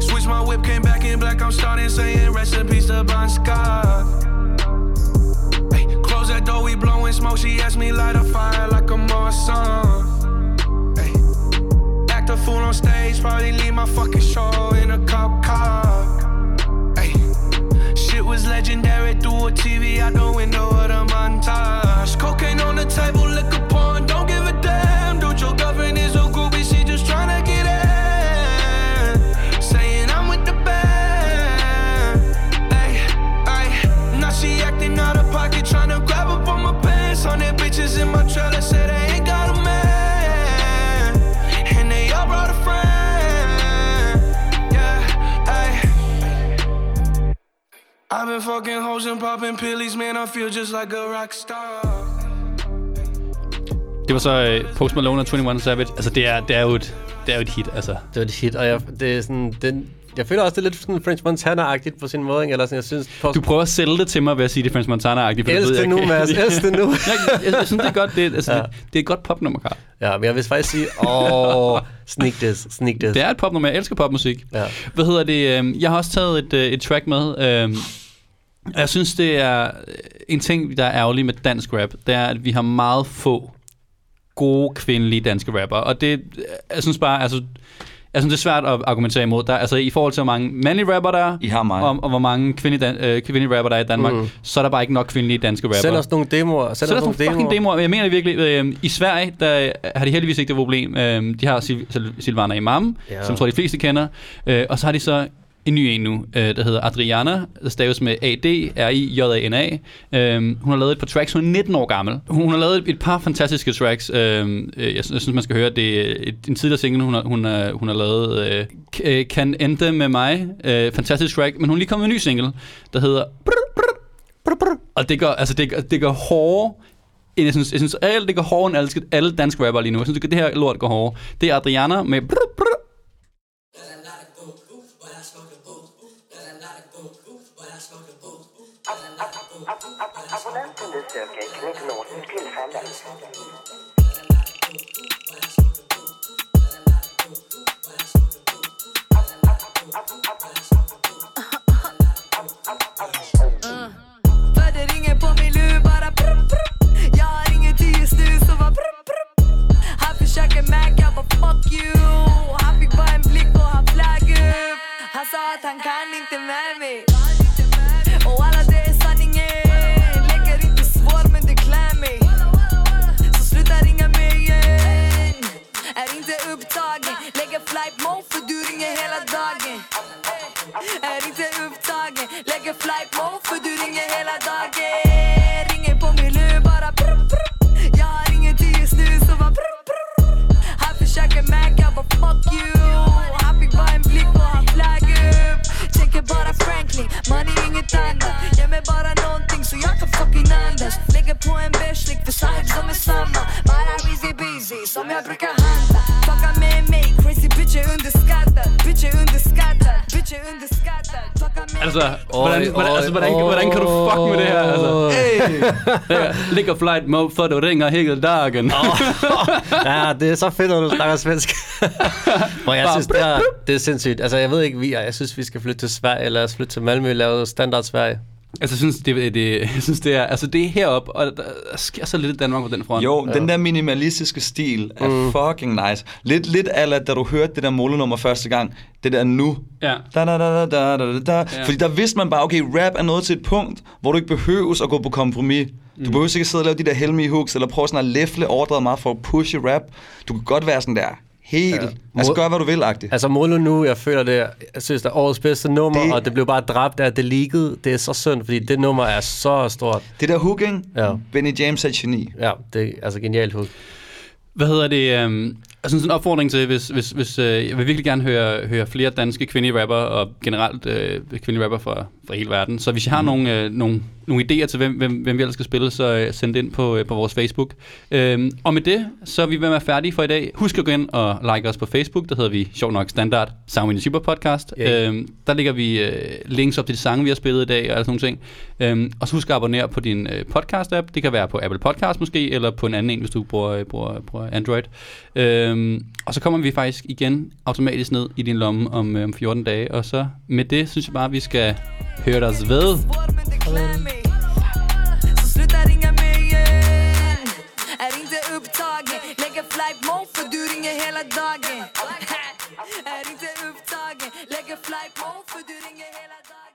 Switch my whip, came back in black. I'm starting saying recipes to Bon Scott. Smoke. She asked me light a fire like a Marsan. Ay, act a fool on stage, probably leave my fucking show in a cop car. Ay, shit was legendary through a TV out the window of the I've been fucking hoes and popping pillies, man. I feel just like a rock star. Det var så uh, Post Malone og 21 Savage. Altså, det er, det er jo et, det er jo et hit, altså. Det var et hit, og jeg, det er sådan, den, jeg føler også, det er lidt sådan French Montana-agtigt på sin måde, ikke? Eller sådan, jeg synes... Post, Du prøver at sælge det til mig ved at sige, det er French Montana-agtigt. Elsk jeg det nu. Mads, elsk det nu. jeg, jeg, jeg, synes, det er godt. Det er, altså, Ja. ja. det er et godt popnummer, Karl. Ja, men jeg vil faktisk sige, åh, sneak this, sneak this. Det er et popnummer. Jeg elsker popmusik. Ja. Hvad hedder det? øhm, Jeg har også taget et, øh, et track med. og Jeg synes, det er øh, en ting, der er ærgerlig med dansk rap. Det er, at vi har meget få gode kvindelige danske rapper. Og det, jeg synes bare, altså, jeg synes, det er svært at argumentere imod. Der, altså, I forhold til, hvor mange mandlige rapper der er, I har mig. og, og hvor mange kvindelige, dan- øh, kvindelige rapper der er i Danmark, Mm. så er der bare ikke nok kvindelige danske rapper. Send os nogle demoer. Send Så os er nogle nogle fucking demoer. demoer. Jeg mener virkelig, øh, i Sverige, der har de heldigvis ikke det problem. Øh, de har Sil- Sil- Silvana Imam, Ja. som jeg tror de fleste kender. Øh, og så har de så en ny en nu, øh, der hedder Adriana, der staves med A-D-R-I-J-A-N-A. Øh, hun har lavet et par tracks, hun er 19 år gammel. Hun, har lavet et, par fantastiske tracks. Øhm, øh, jeg, synes- jeg synes, man skal høre, det er et, en tidligere single, hun har, hun har, hun har lavet. Øh, øh, kan ende med mig. Øh, fantastisk track. Men hun er lige kommet med en ny single, der hedder... Og det gør, altså det, gør- det gør hårdere end jeg synes, jeg synes alt det går hårdere end alle, alle danske rapper lige nu. Jeg synes, det, det her lort går hårdere. Det er Adriana med... Brr, brr. Abonnenten du søker kan ikke det ringer på min lur bara prr, prr. Jag har ingen tid så var prr, prr. Han försöker Mac, jag fuck you Han fick bara en blick och han flög Han han kan inte med mig som jag brukar handla Fucka med mig, crazy bitch är underskattad Bitch är underskattad, bitch är underskattad Fucka med Altså, mig hvordan, hvordan, altså hvordan, hvordan kan du fuck med det her? Altså, hey. Ligger flight mode, for du ringer hele dagen. ja, det er så fedt, når du snakker svensk. Hvor jeg synes, det er, det er sindssygt. Altså, jeg ved ikke, vi er. Jeg synes, vi skal flytte til Sverige, eller lad os flytte til Malmø, lave standard Sverige. Altså, jeg synes, det, det, jeg synes, det er, altså, det er heroppe, og der sker så lidt i Danmark på den front. Jo, ja. den der minimalistiske stil er mm. fucking nice. Lidt, lidt ala, da du hørte det der molenummer første gang. Det der nu. Ja. Da, da, da, da, da, da, da. Ja. Fordi der vidste man bare, okay, rap er nået til et punkt, hvor du ikke behøves at gå på kompromis. Du Mm. behøver ikke sidde og lave de der helmige hooks, eller prøve sådan at læfle overdrevet meget for at pushe rap. Du kan godt være sådan der, helt, ja. altså gør hvad du vil, agtigt. Altså, Molo nu, jeg føler det, jeg synes, det er årets bedste nummer, Det- og det blev bare dræbt af det leakede. Det er så synd, fordi det nummer er så stort. Det der hook, ikke? Ja. Benny James er et geni. Ja, det er altså genialt hook. Hvad hedder det? Um, jeg synes en opfordring til, hvis, hvis, hvis uh, jeg vil virkelig gerne høre, høre flere danske kvindelige rapper, og generelt uh, kvindelige rapper fra, fra hele verden. Så hvis I har mm. nogle, uh, nogle, nogle idéer til, hvem, hvem, hvem vi ellers skal spille, så uh, send det ind på, uh, på vores Facebook. Um, og med det, så er vi ved at være færdige for i dag. Husk at gå ind og like os på Facebook. Der hedder vi sjov nok standard Sound Super Podcast. Yeah. Um, der lægger vi uh, links op til de sange, vi har spillet i dag, og sådan nogle ting. Um, og så husk at abonnere på din uh, podcast-app. Det kan være på Apple Podcast måske, eller på en anden en, hvis du bruger, bruger, bruger Android. Um, og så kommer vi faktisk igen automatisk ned i din lomme om, øh, om 14 dage. Og så med det, synes jeg bare, vi skal høre os ved med mig Så sluta ringa mig igen Är inte upptagen Lägger flight mode för du ringer hela dagen. Är inte upptagen Lägger flight mode för du ringer hela dagen.